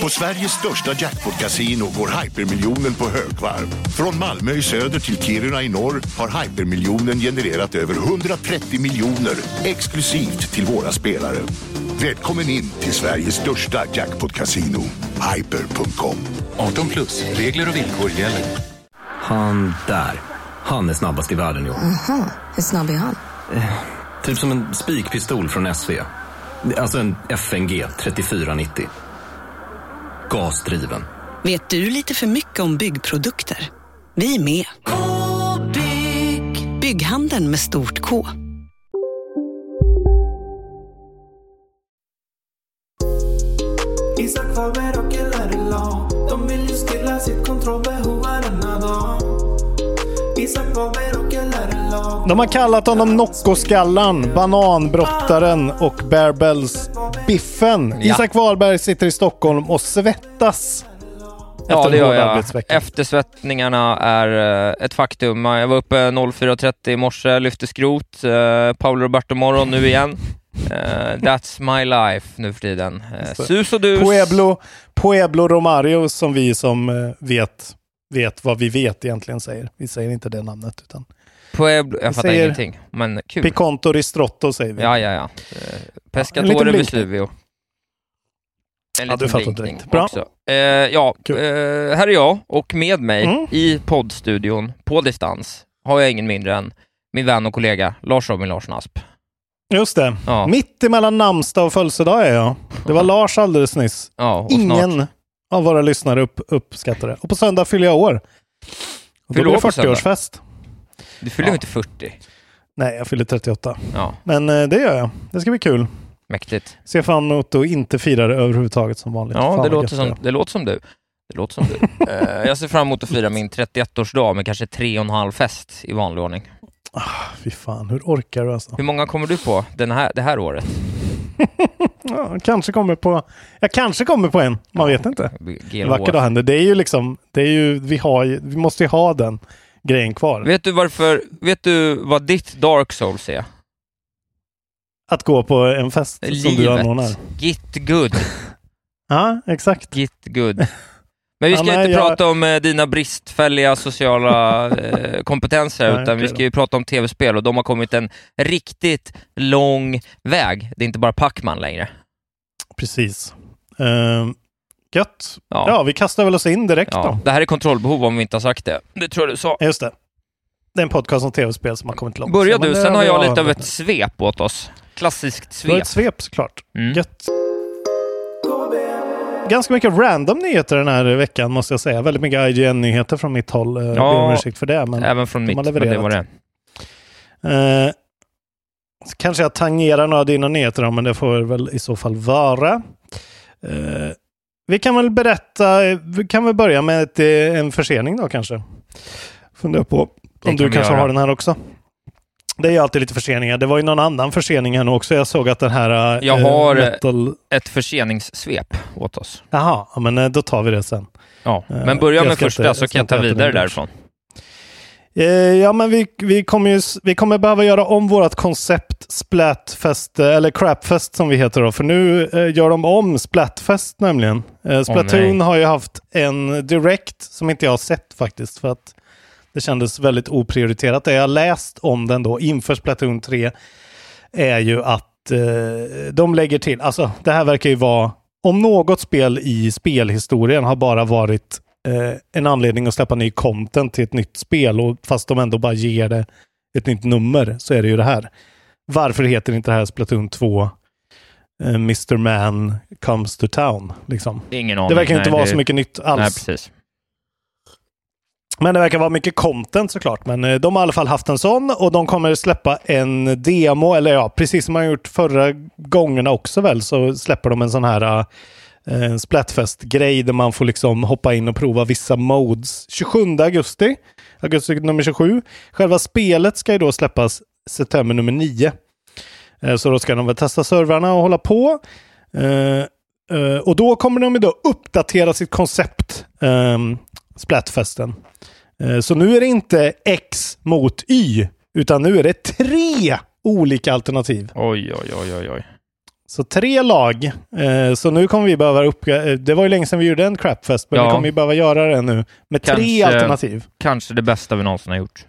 På Sveriges största jackpot-kasino går hypermiljonen på högvarv. Från Malmö i söder till Kiruna i norr har hypermiljonen genererat över 130 miljoner exklusivt till våra spelare. Välkommen in till Sveriges största jackpot-kasino, hyper.com. 18 plus, regler och villkor gäller. Han där, han är snabbast i världen jo. Aha, hur snabb är han? Typ som en spikpistol från SV. Alltså en FNG 3490. Gasdriven. Vet du lite för mycket om byggprodukter? Vi är med. -bygg. Bygghandeln med stort K. Isak Faber och LRLA De vill ju stilla sitt kontrollbehov varenda dag Isak Faber och LRLA De har kallat honom Noccoskallan, Bananbrottaren och Bearbells Biffen. Ja. Isak Wahlberg sitter i Stockholm och svettas. Ja, det gör jag. Eftersvettningarna är eh, ett faktum. Jag var uppe 04.30 i morse, lyfte skrot. Uh, Paolo Roberto-morgon nu igen. Eh, that's my life nu för tiden. Uh, sus och dus. Pueblo, Pueblo Romario som vi som eh, vet, vet vad vi vet egentligen säger. Vi säger inte det namnet utan Pueblo, jag Vi fattar säger ingenting. Men kul. Piconto Ristrotto säger vi. Ja, ja, ja. Liten Pescatore blinkning. Vesuvio. En Ja, liten du fattar blinkning direkt. Bra. Också. Eh, ja, eh, här är jag och med mig Mm. i poddstudion på distans har jag ingen mindre än min vän och kollega Lars Robin Larsson Asp. Just det. Ja. Mitt emellan namnsdag och födelsedag är jag. Det var Lars alldeles nyss. Ja, Ingen snart- av våra lyssnare upp, uppskattar det. Och på söndag fyller jag år. Och då blir det på söndag? 40-årsfest. Du fyller ju inte 40. Nej, jag fyller 38. Ja, Men eh, det gör jag. Det ska bli kul. mäktigt. Ser fram emot att inte fira det överhuvudtaget som vanligt. Ja, det låter, som, det låter som du. Det låter som du. Eh, jag ser fram emot att fira min 31-årsdag med kanske tre och en halv fest i vanlig ordning. Fy fan, hur orkar du alltså? Hur många kommer du på den här, det här året? Ja, kanske kommer på... Jag kanske kommer på en. Man vet inte. Vacker dag händer. Det är ju liksom... Det är ju, vi, har, vi måste ju ha den grejen kvar. Vet du varför, vet du vad ditt Dark Souls är? Att gå på en fest som du anordnar. Livet. Git good. Ja, exakt. Git good. Men vi ska Ja, nej, inte jag- prata om eh, dina bristfälliga sociala eh, kompetenser, Nej, utan vi ska ju prata om tv-spel och de har kommit en riktigt lång väg. Det är inte bara Pacman längre. Precis. Uh, gött. Ja. Ja. vi kastar väl oss in direkt Ja, då. det här är kontrollbehov om vi inte har sagt det. Det tror jag du sa. Just det. Det är en podcast om tv-spel som har kommit långt. Börja du, sen har jag vi lite av ett svep åt oss. Klassiskt svep. ett svep såklart. Mm. Gött. Ganska mycket random nyheter den här veckan måste jag säga. Väldigt mycket IGN-nyheter från mitt håll. Ja, Ja, ber om ursäkt för det. Men Även från de mitt, men det var det. Eh, kanske jag tangerar några av dina nyheter, men det får väl i så fall vara. Eh, vi kan väl berätta, vi kan väl börja med ett, eh, en försening då kanske. Funderar på Det om kan du kanske göra. har den här också. Det är ju alltid lite förseningar. Det var ju någon annan försening här nu också. Jag såg att den här... eh, Jag har metal... ett förseningssvep åt oss. Jaha, ja, men eh, då tar vi det sen. Ja, men börja jag med första inte- så kan jag ta vidare därifrån. Eh, ja, men vi, vi, kommer ju, vi kommer behöva göra om vårt koncept Splatfest, eh, eller Crapfest som vi heter då. För nu eh, gör de om Splatfest nämligen. Eh, Splatoon nej. har ju haft en direct som inte jag har sett faktiskt. För att det kändes väldigt oprioriterat. Det jag läst om den då inför Splatoon 3 är ju att eh, de lägger till, alltså det här verkar ju vara, om något spel i spelhistorien har bara varit eh, en anledning att släppa ny content till ett nytt spel och fast de ändå bara ger det ett nytt nummer så är det ju det här. Varför heter inte det här Splatoon 2 eh, Mr. Man comes to town? Liksom. Ingen aning. Det verkar inte Nej, vara det- så mycket nytt alls. Nej, precis. Men det verkar vara mycket content såklart. Men eh, de har i alla fall haft en sån och de kommer släppa en demo, eller ja, precis som man gjort förra gångerna också väl, så släpper de en sån här Eh, en Splatfest-grej där man får liksom hoppa in och prova vissa modes. 27 augusti, augusti nummer 27. Själva spelet ska ju då släppas september nummer 9. Eh, så då ska de väl testa servrarna och hålla på. Eh, och då kommer de ju då uppdatera sitt koncept, ehm, Splatfesten. Så nu är det inte X mot Y, utan nu är det tre olika alternativ. Oj, oj, oj, oj, oj. Så tre lag. Eh, så nu kommer vi behöva upp... eh, Det var ju länge sedan vi gjorde en crapfest, men Ja. vi kommer ju behöva göra det nu med tre Kanske- alternativ. Kanske det bästa vi någonsin har gjort.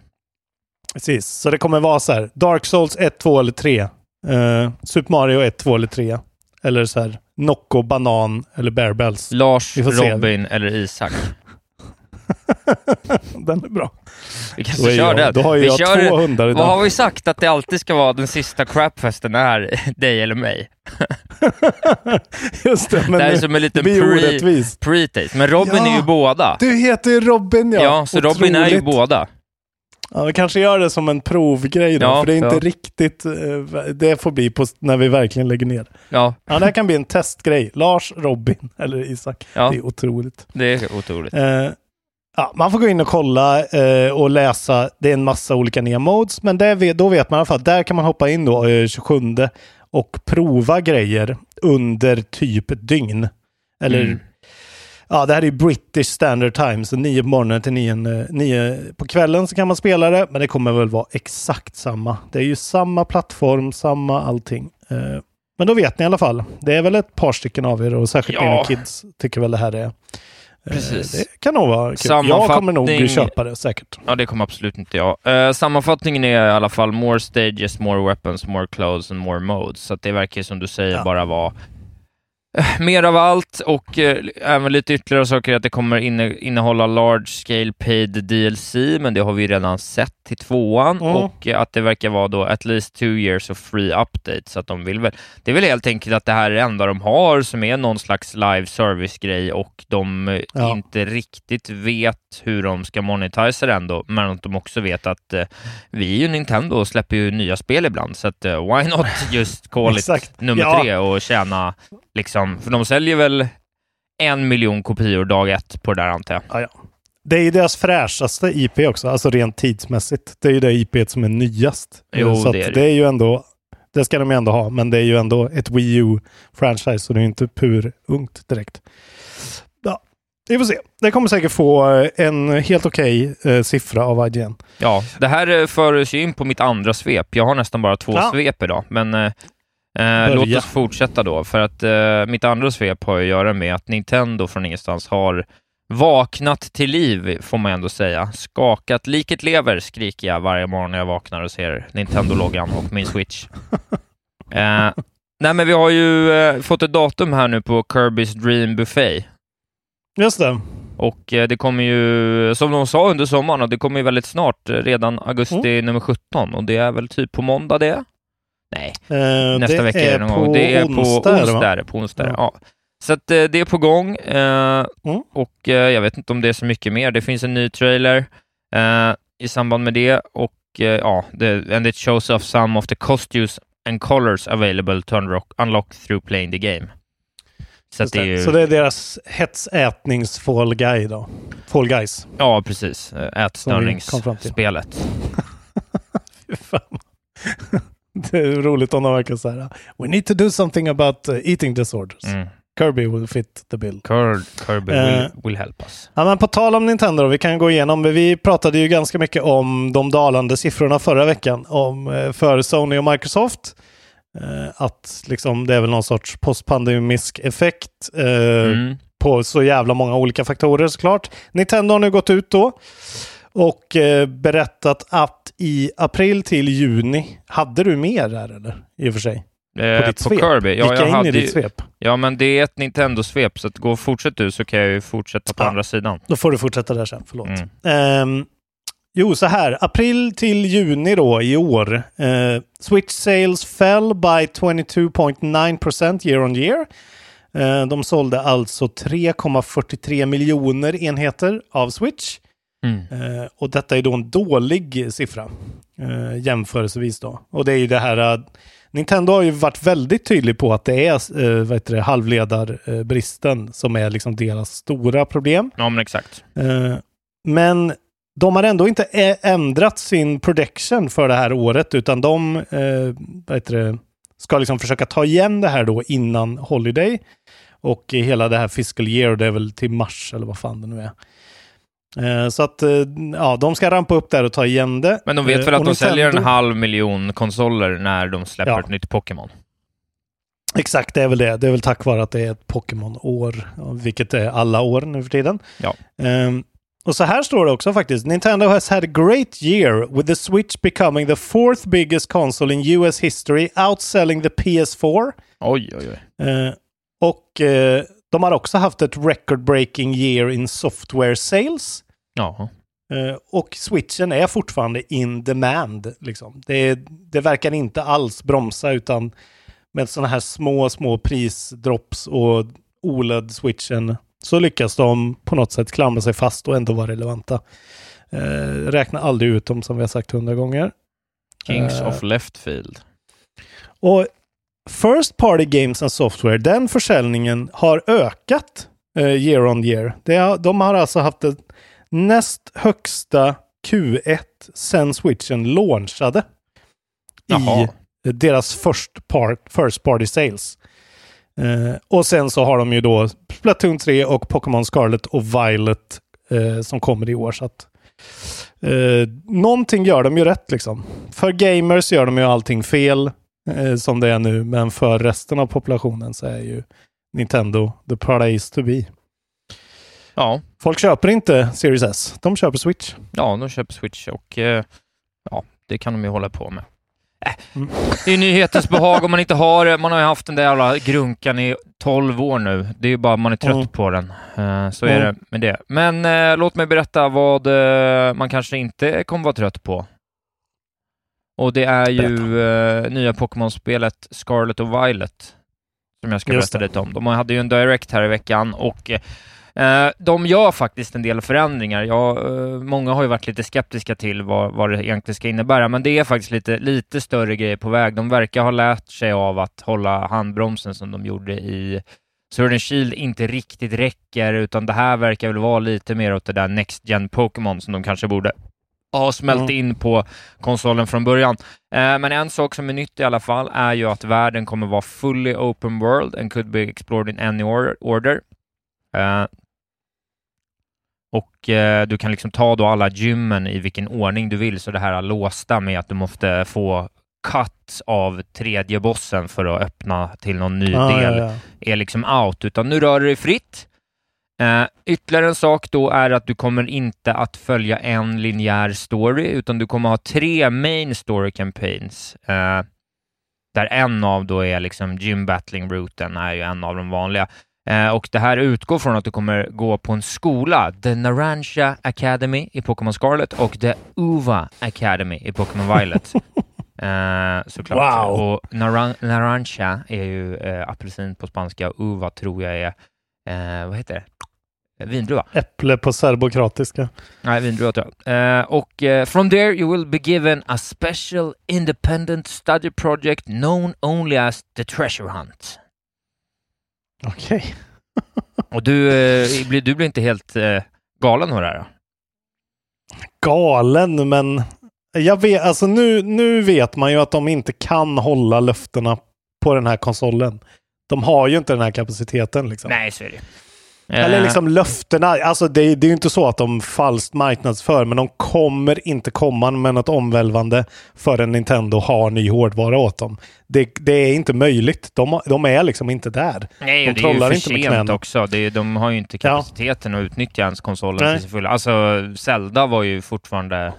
Precis, så det kommer vara så här. Dark Souls 1, 2 eller 3. Eh, Super Mario 1, 2 eller 3. Eller så här. Nocco, Banan eller Bear Bells. Lars. Robin eller Isak. Den är bra. Vi kanske kör jag- den. då har vi jag kör, två hundar idag. Vad har vi sagt att det alltid ska vara den sista crapfesten är dig eller mig? Just det, men det här är som en liten det blir pre, orättvist. pre-taste. Men Robin Ja. är ju båda. Du heter ju Robin ja. Ja, så Robin är ju Otroligt. båda. Ja, vi kanske gör det som en provgrej då, Ja, för det är inte ja. riktigt... eh, Det får bli på, när vi verkligen lägger ner. Ja, Ja, det här kan bli en testgrej. Lars, Robin eller Isak. Ja. Det är otroligt. det är otroligt. Eh, ja, man får gå in och kolla eh, och läsa. Det är en massa olika nya modes, men det, då vet man i alla fall. Där kan man hoppa in då eh, 27 och prova grejer under typ ett dygn. Eller Mm. Ja, det här är British Standard Time, så 9 på morgonen till 9, 9 på kvällen så kan man spela det, men det kommer väl vara exakt samma. Det är ju samma plattform, samma allting. Eh, Men då vet ni i alla fall. Det är väl ett par stycken av er och särskilt Ja. mina kids tycker väl det här är... eh, Precis. Det kan nog vara kul. Jag Sammanfattning- kommer nog köpa det säkert. Ja, det kommer absolut inte jag. Eh, sammanfattningen är i alla fall more stages, more weapons, more clothes and more modes. Så det verkar som du säger Ja. bara vara eh, mer av allt och eh, även lite ytterligare saker att det kommer inne, innehålla large scale paid DLC, men det har vi redan sett till tvåan Mm. och att det verkar vara då at least two years of free updates. Så att de vill väl, det är väl helt enkelt att det här är det enda de har som är någon slags live service-grej och de eh, Ja. inte riktigt vet hur de ska monetisa det ändå, men att de också vet att eh, vi är ju Nintendo och släpper ju nya spel ibland, så att eh, why not just call it nummer Ja. tre och tjäna liksom, för de säljer väl en miljon kopior dag ett på det där antar jag. Ja, ja. Det är ju deras fräschaste IP också, alltså rent tidsmässigt. Det är ju det IP som är nyast. Jo, så det är det. det är ju ändå, det ska de ju ändå ha, men det är ju ändå ett Wii U-franchise, så det är ju inte pur ungt direkt. Ja, vi får se. Det kommer säkert få eh, en helt okej eh, siffra av IGN. Ja, det här eh, för oss ju in på mitt andra svep. Jag har nästan bara två Ja. svep idag, men eh, eh, låt oss fortsätta då, för att eh, mitt andra svep har att göra med att Nintendo från ingenstans har vaknat till liv, får man ändå säga. Skakat, liket lever, skriker jag varje morgon när jag vaknar och ser Nintendo-loggan och min Switch. Eh, nej, men vi har ju eh, fått ett datum här nu på Kirby's Dream Buffet. Just det. Och eh, det kommer ju, som de sa under sommaren, och det kommer ju väldigt snart, eh, redan augusti Mm. nummer 17. Och det är väl typ på måndag det? Nej, Eh, nästa vecka är det någon gång. på Det är onsdag, på onsdag. på onsdag är det, Ja. ja. Så att eh, det är på gång. Eh, Mm. Och eh, jag vet inte om det är så mycket mer. Det finns en ny trailer i samband med det. Och ja, det, and it shows off some of the costumes and colors available to unlock, unlock through playing the game. Så, det ju, Så det är deras hetsätnings-Fall Guy då. Fall Guys. Ja, precis. Ätstörningsspelet. Fy fan. Det är roligt om de verkar så här. We need to do something about eating disorders. Mm. Kirby will fit the bill. Kirby, Kirby Eh, will, will help us. Ja, men på tal om Nintendo, då, vi kan gå igenom. Vi pratade ju ganska mycket om de dalande siffrorna förra veckan om, eh, för Sony och Microsoft. Eh, att liksom, det är väl någon sorts postpandemisk effekt eh, Mm. på så jävla många olika faktorer såklart. Nintendo har nu gått ut då och eh, berättat att i april till juni, hade du mer där eller? I och för sig. Eh, på ditt på svep. Kirby? Ja, Vilka jag in hade i ditt ju, svep. ja, men det är ett Nintendo-svep, så att gå och fortsätt du så kan jag ju fortsätta på Ja. andra sidan. Då får du fortsätta där sen, förlåt. Mm. Ehm, jo, så här. April till juni då i år. Eh, Switch sales fell by 22.9% year on year. Eh, de sålde alltså 3,43 miljoner enheter av Switch. Mm. Eh, och detta är då en dålig siffra eh, jämförelsevis då. Och det är ju det här, eh, Nintendo har ju varit väldigt tydlig på att det är eh, vad heter det, halvledarbristen som är liksom deras stora problem. Ja, men exakt. Eh, men de har ändå inte ändrat sin prediction för det här året, utan de eh, vad heter det, ska liksom försöka ta igen det här då innan Holiday. Och hela det här fiscal year, det är väl till mars eller vad fan det nu är. Eh, Så att, eh, ja, de ska rampa upp där och ta igen det. Men de vet Eh, väl att och de säljer en halv miljon konsoler när de släpper Ja. ett nytt Pokémon. Exakt, det är väl det. Det är väl tack vare att det är ett Pokémon-år, vilket är alla år nu för tiden. Ja. Ehm, och så här står det också faktiskt. Nintendo has had a great year with the Switch becoming the fourth biggest console in US history, outselling the PS4. Oj, oj, oj. Eh, och eh, de har också haft ett record-breaking year in software sales. Ja. Eh, och switchen är fortfarande in demand. Liksom. Det, det verkar inte alls bromsa utan med sådana här små, små prisdrops och OLED-switchen så lyckas de på något sätt klamra sig fast och ändå vara relevanta. Eh, räkna aldrig ut dem som vi har sagt hundra gånger. Kings Eh, of Left Field. Och First Party Games and Software, den försäljningen har ökat eh, year on year. Det de har alltså haft det näst högsta Q1 sen switchen launchade. Jaha. I deras first, part, first party sales. Eh, och sen så har de ju då Splatoon 3 och Pokémon Scarlet och Violet eh, som kommer i år. Så att, eh, någonting gör de ju rätt liksom. För gamers gör de ju allting fel eh, som det är nu, men för resten av populationen så är ju Nintendo the place to be. Ja. Folk köper inte Series S, de köper Switch. Ja, de köper Switch och eh, ja, det kan de ju hålla på med. Äh, Mm. Det är nyhetens behag om man inte har det. Man har ju haft den där jävla grunkan i 12 år nu. Det är ju bara man är trött Mm. på den. Eh, så är Mm. det med det. Men eh, låt mig berätta vad man kanske inte kommer vara trött på. Och det är ju nya Pokémon-spelet Scarlet och Violet som jag ska Just berätta det. lite om. De hade ju en direct här i veckan och de gör faktiskt en del förändringar. Jag, eh, många har ju varit lite skeptiska till vad, vad det egentligen ska innebära, men det är faktiskt lite, lite större grejer på väg. De verkar ha lärt sig av att hålla handbromsen som de gjorde i Sword Shield inte riktigt räcker, utan det här verkar väl vara lite mer åt det där Next Gen Pokémon som de kanske borde ha smält Mm. in på konsolen från början. Eh, men en sak som är nytt i alla fall är ju att världen kommer vara fully open world and could be explored in any or- order. Eh, och eh, du kan liksom ta då alla gymmen i vilken ordning du vill, så det här låsta med att du måste få cut av tredje bossen för att öppna till någon ny Ah, del ja, ja. är liksom out, utan nu rör du dig fritt. Eh, ytterligare en sak då är att du kommer inte att följa en linjär story, utan du kommer ha tre main story campaigns. Eh, där en av då är liksom gym battling routen är ju en av de vanliga. Eh, och det här utgår från att du kommer gå på en skola, The Narancia Academy i Pokémon Scarlet och The Uva Academy i Pokémon Violet. Eh, såklart. Wow. Och naran- Narancia är ju eh, apelsin på spanska och Uva tror jag är, eh, vad heter det? Vindruva. Äpple på serbokratiska. Nej, vindruva tror jag. Eh, och eh, from there you will be given a special independent study project known only as the treasure hunt. Okej. Och du, eh, blir, du blir inte helt eh, galen av det här? då? Galen, men jag vet, alltså nu, nu vet man ju att de inte kan hålla löftena på den här konsolen. De har ju inte den här kapaciteten. Liksom. Nej, så är det Eller Eh, liksom löftena. Alltså det, det är ju inte så att de falskt marknadsför, men de kommer inte komma med något omvälvande förrän Nintendo har ny hårdvara åt dem. Det, det är inte möjligt. De, de är liksom inte där. Nej, de det är ju för sent också. Det de har ju inte kapaciteten att utnyttja ens konsolen till sin fulla. Alltså, Zelda var ju fortfarande...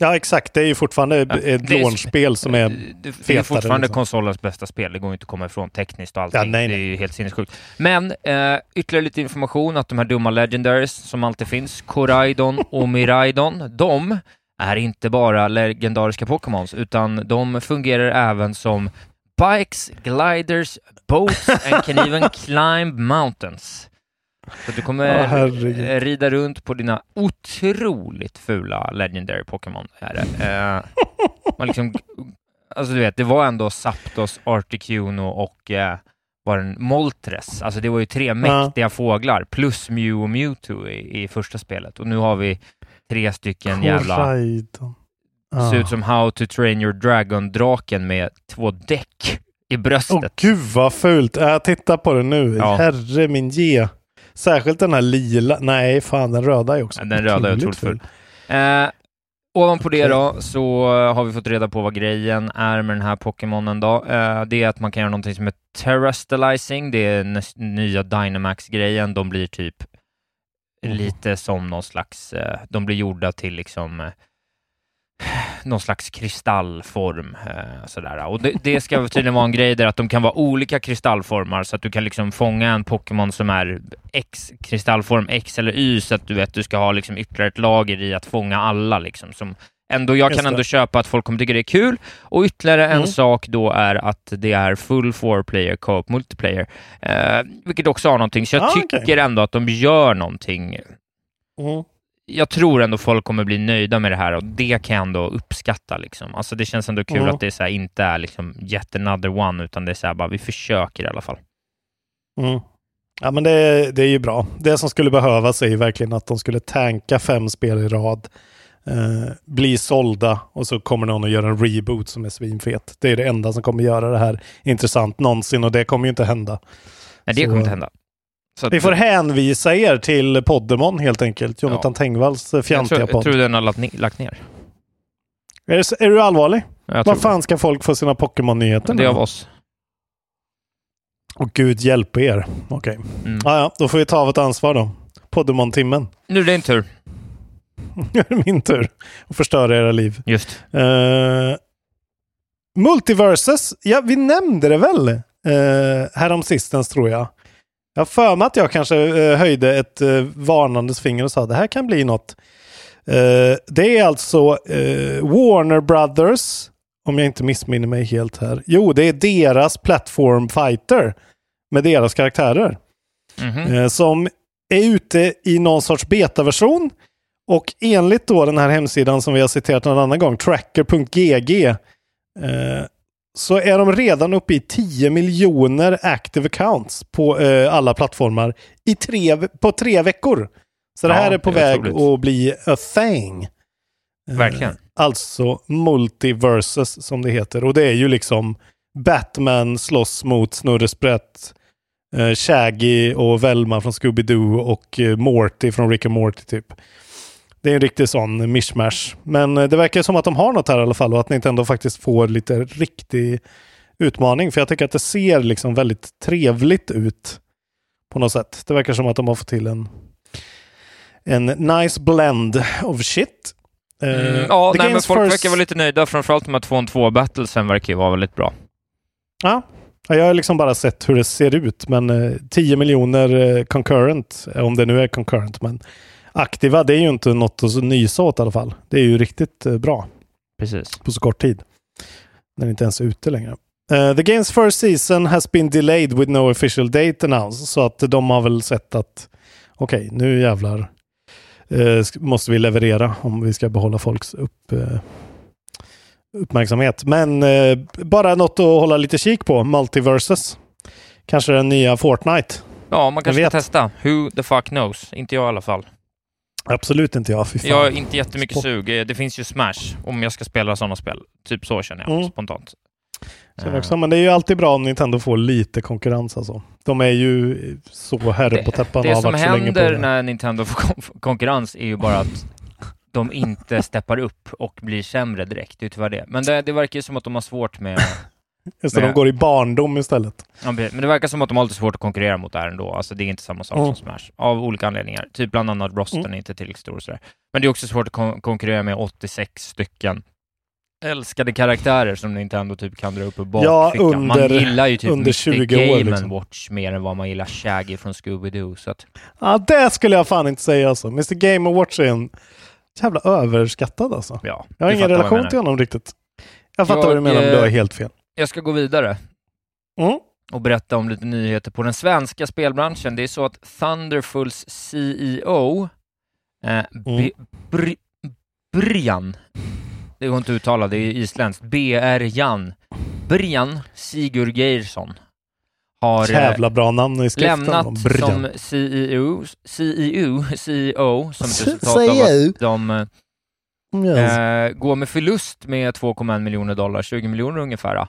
Ja, exakt. Det är ju fortfarande Ja, ett det är- launchspel som är Det, det är fetare. fortfarande liksom. konsolens bästa spel. Det går ju inte att komma ifrån tekniskt och allting. Ja, nej, Det nej. är ju helt sinnessjukt. Men eh, ytterligare lite information att de här dumma legendaries som alltid finns, Koraidon och Miraidon, de är inte bara legendariska Pokémons, utan de fungerar även som bikes, gliders, boats and can even climb mountains. Så du kommer Ja, eh, rida runt på dina otroligt fula legendary Pokémon. Är det. Eh, man liksom alltså du vet, det var ändå Zapdos, Articuno och eh, var den Moltres. Alltså det var ju tre mäktiga fåglar plus Mew och Mewtwo i, i första spelet. Och nu har vi tre stycken jävla... Koraidon. Ja. Ser ut som How to Train Your Dragon-draken med två däck i bröstet. Åh gud vad fult. Jag tittar på det nu. Ja. Herre min ge. Särskilt den här lila. Nej, fan den röda är också den röda är otroligt otroligt ful. Eh, ovanpå det då så har vi fått reda på vad grejen är med den här Pokémonen då. Eh, det är att man kan göra någonting som heter Terrestrializing. Det är den nya Dynamax-grejen. De blir typ lite som någon slags, eh, de blir gjorda till liksom eh, någon slags kristallform. Eh, sådär. Och det, det ska tydligen vara en grej där att de kan vara olika kristallformar så att du kan liksom fånga en Pokémon som är X, kristallform X eller Y så att du vet du ska ha liksom ytterligare ett lager i att fånga alla. Liksom, som ändå, jag kan ändå köpa att folk kommer tycka det är kul. Och ytterligare en Mm. sak då är att det är full four player co-op multiplayer, eh, vilket också har någonting. Så jag Ah, tycker ändå att de gör någonting Mm. Jag tror ändå folk kommer bli nöjda med det här och det kan jag ändå uppskatta. Liksom. Alltså det känns ändå kul Mm. att det så här, inte är liksom yet another one, utan det är så här, bara vi försöker i alla fall. Mm. Ja men det, det är ju bra. Det som skulle behövas är ju verkligen att de skulle tanka fem spel i rad. Eh, bli sålda och så kommer någon att göra en reboot som är svinfet. Det är det enda som kommer göra det här intressant någonsin och det kommer ju inte hända. Nej, det Så- kommer inte hända. Att- Vi får hänvisa er till Poddemon helt enkelt. Jonathan Tengvalls eh, jag, fjantiga tror, jag podd. tror den har lagt, ner. Är, det, är du allvarlig? Tror fan ska folk få sina Pokémon-nyheter? det är av oss. Och gud hjälpe er. Okej. Mm. Ja, ja, då får vi ta vårt ansvar då. Poddemon-timmen. Nu är det din tur. Nu är det min tur att förstöra era liv. Just. Uh, Multiverses, ja vi nämnde det väl uh, härom sistens tror jag. Jag har för mig att jag kanske eh, höjde ett uh, varnandes finger och sa det här kan bli något. Eh, det är alltså eh, Warner Brothers, om jag inte missminner mig helt här. Jo, det är deras Platform Fighter med deras karaktärer. Mhm. Eh, som är ute i någon sorts betaversion. Och enligt då den här hemsidan som vi har citerat någon annan gång, tracker.gg, eh, så är de redan uppe i 10 miljoner active accounts på eh, alla plattformar i tre, på tre veckor. Så det Ja, här är på det är väg otroligt. att bli a thing. Eh, Verkligen. Alltså multiverses som det heter. Och det är ju liksom Batman slåss mot Snurre Sprätt, eh, Shaggy och Velma från Scooby-Doo och eh, Morty från Rick and Morty typ. Det är en riktig sån mishmash. Men eh, det verkar som att de har något här i alla fall och att Nintendo faktiskt får lite riktig utmaning. För jag tycker att det ser liksom väldigt trevligt ut på något sätt. Det verkar som att de har fått till en, en nice blend of shit. Eh, Mm, ja, the nej, men folk first- verkar vara lite nöjda, framförallt med 2 2 battlesen verkar ju vara väldigt bra. Ja, Ja, jag har liksom bara sett hur det ser ut. Men eh, 10 miljoner eh, concurrent, eh, om det nu är concurrent. Men aktiva, det är ju inte något att nysa åt i alla fall. Det är ju riktigt eh, bra Precis. på så kort tid. När det inte ens är ute längre. Eh, the game's first season has been delayed with no official date announced. Så att de har väl sett att okej, nu jävlar sk- måste vi leverera om vi ska behålla folks upp, eh, uppmärksamhet. Men bara något att hålla lite kik på. Multiverses. Kanske den nya Fortnite. Ja, man kanske ska testa. Who the fuck knows? Inte jag i alla fall. Absolut inte jag. Fy fan. Jag har inte jättemycket Sport. sug. Det finns ju Smash, om jag ska spela sådana spel. Typ så känner jag Mm. spontant. Känner också, men det är ju alltid bra om Nintendo får lite konkurrens alltså. De är ju så herre på täppan Det har som händer det. när Nintendo får kon- konkurrens är ju bara att de inte steppar upp och blir sämre direkt. Det är tyvärr det. Men det, det verkar ju som att de har svårt med... Just det, de går i barndom istället. Ja. Men det verkar som att de har lite svårt att konkurrera mot det här ändå. Alltså det är inte samma sak Mm. som Smash. Av olika anledningar. Typ bland annat rosten Mm. är inte tillräckligt stor och sådär. Men det är också svårt att kon- konkurrera med 86 stycken älskade karaktärer som Nintendo typ kan dra upp ur Ja, bakfickan. man under- gillar ju typ under Mr. 20 år, Game liksom. Watch mer än vad man gillar Shaggy från Scooby-Doo. Att, Ja, det skulle jag fan inte säga alltså. Mr Game Watch är en jävla överskattad alltså. ja, Jag har ingen relation till honom riktigt. Jag fattar Jag, vad du menar, men du har eh, helt fel. Jag ska gå vidare Mm. och berätta om lite nyheter på den svenska spelbranschen. Det är så att Thunderfuls CEO, eh, Mm. Bri- Bri- Brian, det går inte att uttala, det är isländskt. Berjan. Brjan Sigurgeirsson har eh, Jävla bra namn i skriften. lämnat som CEO, CEO, CEO som ett resultat av att de eh, Yes. eh, går med förlust med 2,1 miljoner dollar, 20 miljoner ungefär.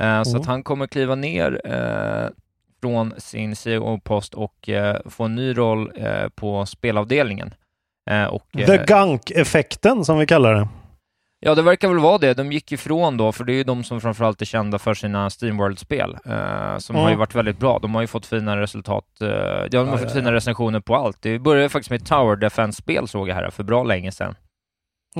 Eh, Så Mm. att han kommer kliva ner eh, från sin CEO-post och eh, få en ny roll på spelavdelningen. Och, The Gunk-effekten som vi kallar det. Ja, det verkar väl vara det. De gick ifrån då, för det är ju de som framförallt är kända för sina Steamworld-spel, eh, som Mm. har ju varit väldigt bra. De har ju fått fina resultat, eh, ja, de har Ja, fått ja, fina recensioner på allt. Det började faktiskt med Tower Defense-spel såg jag här för bra länge sedan.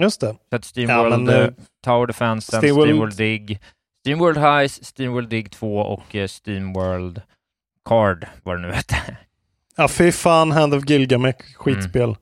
Just det. Så att Steamworld, men, eh, Tower Defense, Steamworld- Steamworld Dig, Steamworld Heist, Steamworld Dig 2 och eh, Steamworld Card, vad det nu hette. Ja, fy fan, Hand of Gilgamesh, skitspel.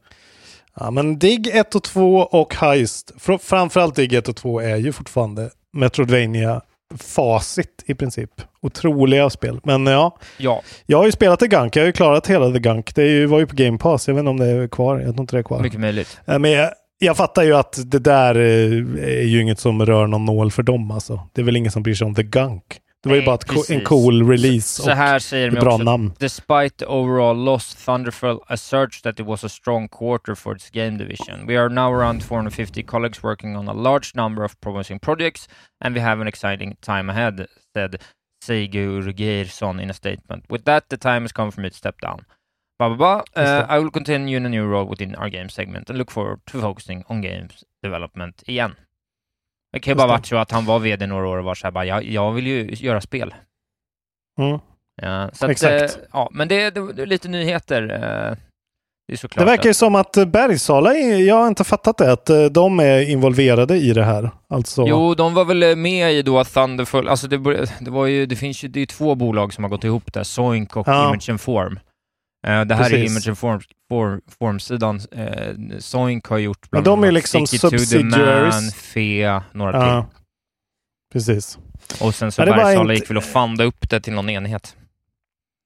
Ja, men Dig 1 och 2 och Heist, fr- framförallt Dig 1 och 2 är ju fortfarande Metroidvania facit i princip. Otroliga spel. Men ja, Ja, jag har ju spelat The Gunk. Jag har ju klarat hela The Gunk. Det var ju på Game Pass. Jag vet inte om det är kvar. Jag tror inte det är kvar. mycket möjligt. Eh, Men jag, jag fattar ju att det där eh, är ju inget som rör någon nål för dem alltså. Det är väl ingen som bryr sig om The Gunk. Det var ju bara co- en precis. cool release Så här säger och ett bra också. namn. Despite the overall loss, Thunderful asserts that it was a strong quarter for its game division. We are now around 450 colleagues working on a large number of promising projects, and we have an exciting time ahead, said Sigur Geirsson in a statement. With that, the time has come for me to step down. Blah, blah. Just Uh, I will continue in a new role within our game segment and look forward to focusing on games development igen. Det kan ju bara varit så att han var vd några år och var så här bara, jag, jag vill ju göra spel. Mm. Ja, så att, Exakt. eh, ja, men det, det, det är lite nyheter. eh, det. Det verkar ju som att eh, Bergsala, är- jag har inte fattat det, att eh, de är involverade i det här. Alltså, Jo, de var väl med i då Thunderful, alltså det, det var ju, det finns ju, det är två bolag som har gått ihop där, Soink och Ja. Image and Form. Eh, det här är Precis. Image and Form, form, Form-sidan. Eh, Soink har gjort bland är annat liksom Stick It to the. Man, Fe, några ja, till. precis. Och sen så Bergsala inte- gick väl och fanda upp det till någon enhet.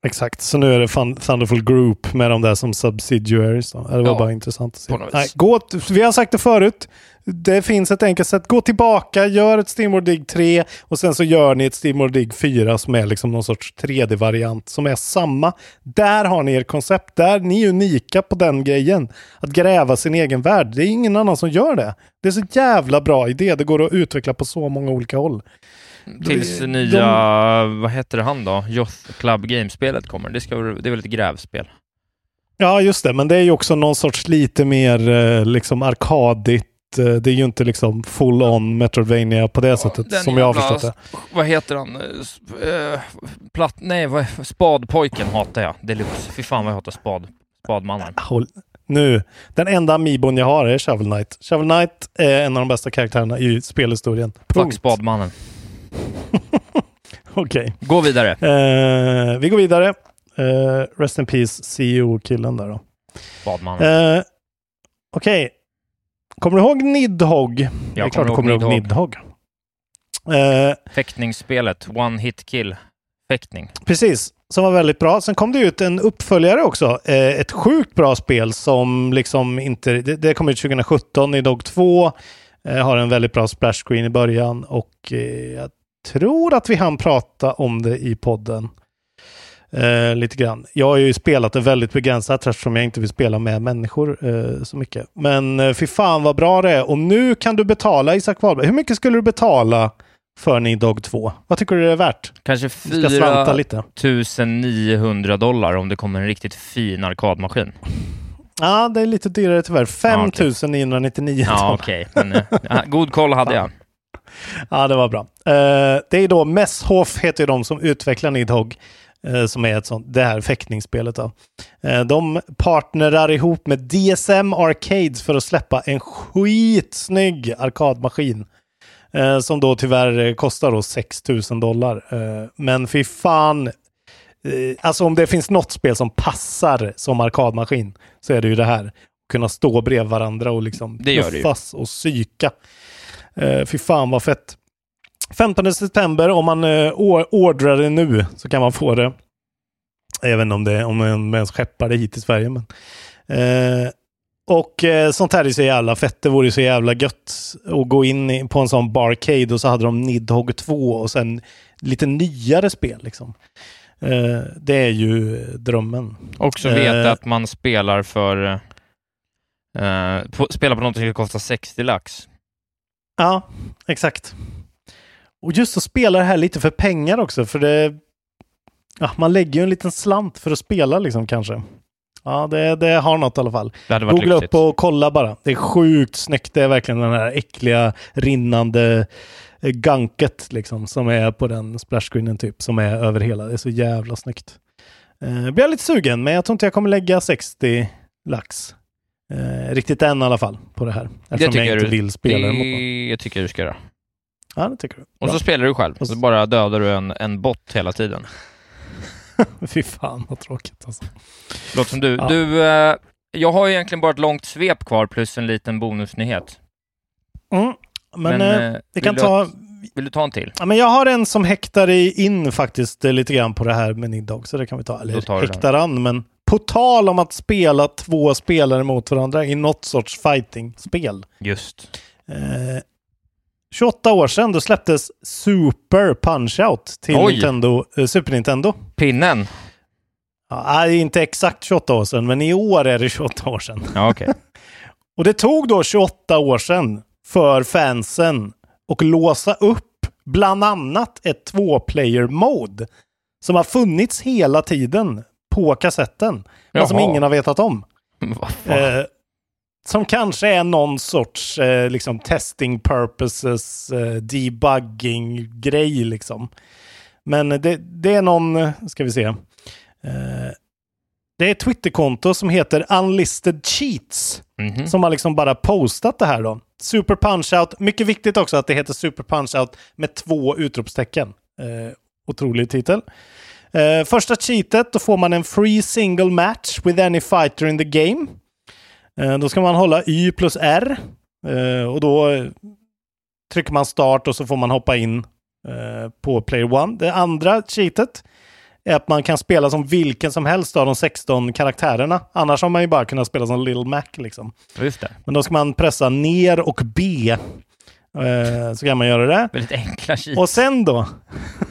Exakt, så nu är det Thun- Thunderful Group med de där som subsidiaries. Då. Det var Ja, bara intressant att se. Nej, gå, vi har sagt det förut. Det finns ett enkelt sätt. Gå tillbaka, gör ett Steamworld Dig 3 och sen så gör ni ett Steamworld Dig 4 som är liksom någon sorts 3D-variant som är samma. Där har ni er koncept. Där ni är unika på den grejen. Att gräva sin egen värld. Det är ingen annan som gör det. Det är så jävla bra idé. Det går att utveckla på så många olika håll. Tills de- nya, vad heter han då? Youth Club Game-spelet kommer. Det, ska, det är väl ett grävspel? Ja, just det. Men det är ju också någon sorts lite mer eh, liksom arkadigt. eh, Det är ju inte liksom full on Metroidvania på det sättet den som jag har förstått det. Vad heter han? Eh, Platt... Nej, vad, Spadpojken hatar jag. Deluxe. Fy fan vad jag hatar spad, Spadmannen. Håll, nu, den enda Amiibon jag har är Shovel Knight. Shovel Knight är en av de bästa karaktärerna i spelhistorien. Fuck Punkt. Spadmannen. Okej. Gå vidare. Eh, vi går vidare. Eh, rest in peace CEO-killen där då. Spadmannen. Eh, Okej. Kommer du ihåg Nidhogg? det är klart du kommer ihåg Nidhogg. Eh, Fäktningsspelet. One hit kill. Fäktning. Precis, som var väldigt bra. Sen kom det ut en uppföljare också. Eh, ett sjukt bra spel som liksom inte... Det, det kom ut 2017 i Dog 2. Eh, har en väldigt bra splash screen i början och eh, jag tror att vi hann prata om det i podden. Eh, lite grann. Jag har ju spelat det väldigt begränsat eftersom jag inte vill spela med människor eh, så mycket. Men eh, fy fan vad bra det är. Och nu kan du betala Isak Wahlberg. Hur mycket skulle du betala för Nidog 2? Vad tycker du det är värt? Kanske Vi ska slanta lite. 4900 dollar om det kommer en riktigt fin arkadmaskin. Ja, det är lite dyrare tyvärr. 5999 Ja, dollar. okej. Men eh, god koll hade jag. Ja, det var bra. Eh, det är då Messhof heter de som utvecklar Nidhogg. eh, som är ett sånt, det här fäktningsspelet. Då. Eh, de partnerar ihop med DSM Arcades för att släppa en skitsnygg arkadmaskin. Som då tyvärr kostar då 6000 dollar. Eh, men fy fan. Alltså om det finns något spel som passar som arkadmaskin så är det ju det här. Kunna stå bredvid varandra och liksom knuffas och psyka. Uh, fy fan vad fett. 15 september, om man uh, ordrar det nu så kan man få det. Jag vet inte om, det, om man ens skeppar det hit till Sverige. Men, eh, Och eh, sånt här är så jävla fett. Det vore så jävla gött att gå in på en sån barcade och så hade de Nidhogg 2 och sen lite nyare spel. Liksom. Eh, det är ju drömmen. Också veta Eh, att man spelar för... eh, på, spelar på någonting som kostar 60 lax. Ja, exakt. Och just att spela det här lite för pengar också, för det... Ja, man lägger ju en liten slant för att spela liksom kanske. Ja, det, det har något i alla fall. Googla lyxigt. upp och kolla bara. Det är sjukt snyggt. Det är verkligen den här äckliga rinnande eh, ganket liksom som är på den splashscreenen typ. Som är över hela. Det är så jävla snyggt. Eh, blir jag lite sugen, men jag tror inte jag kommer lägga 60 lax. Eh, riktigt än i alla fall på det här. Eftersom jag inte du- vill spela det mot någon. det tycker jag du ska göra. Ja, det tycker du. Och Bra. så spelar du själv. Och Så bara dödar du en, en bot hela tiden. Fy fan vad tråkigt alltså. Låter som du. Ja. Du, eh, jag har egentligen bara ett långt svep kvar plus en liten bonusnyhet. Mm. Men, Men, eh, eh, vi kan ta... att- Vill du ta en till? Ja, men jag har en som häktar i- in faktiskt eh, lite grann på det här med Nidhogg, så det kan vi ta. Eller häktar an, men på tal om att spela två spelare mot varandra i något sorts fighting-spel. Just. Eh, 28 år sedan då släpptes Super Punch-Out till Oj. Nintendo, eh, Super Nintendo. Pinnen. Ja, inte exakt 28 år sedan, men i år är det 28 år sedan. Ja, okej. Och det tog då 28 år sedan för fansen att låsa upp bland annat ett två-player mode som har funnits hela tiden på kassetten, men som Jaha. ingen har vetat om. Eh, som kanske är någon sorts eh, liksom testing purposes, eh, debugging-grej liksom. Men det, det är någon, ska vi se. Eh, det är ett Twitterkonto som heter Unlisted Cheats. Mhm. Som har liksom bara postat det här då. Super Punch-Out. Mycket viktigt också att det heter Super Punch-Out med två utropstecken. Eh, otrolig titel. Eh, första cheatet, då får man en free single match with any fighter in the game. Eh, då ska man hålla Y plus R. Eh, och då trycker man start och så får man hoppa in på player one. Det andra cheatet är att man kan spela som vilken som helst av de 16 karaktärerna. Annars har man ju bara kunnat spela som Little Mac liksom. Just det. Men då ska man pressa ner och B. Så kan man göra det. Väldigt enkla cheats. Och sen då?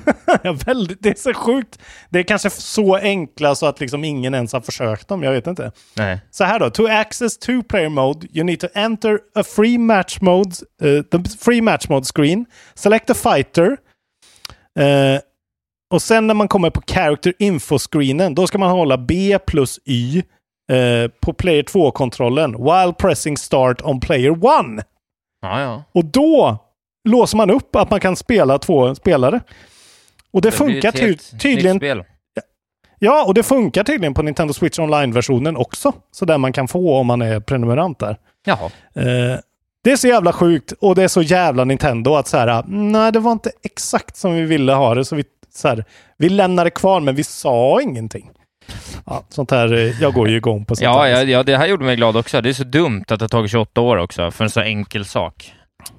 väldigt, det är så sjukt. Det är kanske så enkla så att liksom ingen ens har försökt dem. Jag vet inte. Nej. Så här då. To access two player mode you need to enter a free match mode, eh, the free match mode screen. Select a fighter. Eh, och sen när man kommer på character info-screenen, då ska man hålla B plus Y eh, på player 2-kontrollen while pressing start on player 1. Ja, ja. Och då låser man upp att man kan spela två spelare. Och det, Det funkar ty- tydligen. Ja, och det funkar tydligen på Nintendo Switch Online-versionen också. Så där man kan få om man är prenumerant där. Jaha. Eh, det är så jävla sjukt och det är så jävla Nintendo att så här, nej det var inte exakt som vi ville ha det. Så vi, så här, vi lämnade kvar men vi sa ingenting. Ja, sånt här, eh, jag går ju igång på sånt Ja, här. ja, ja, det här gjorde mig glad också. Det är så dumt att det har tagit 28 år också för en så enkel sak.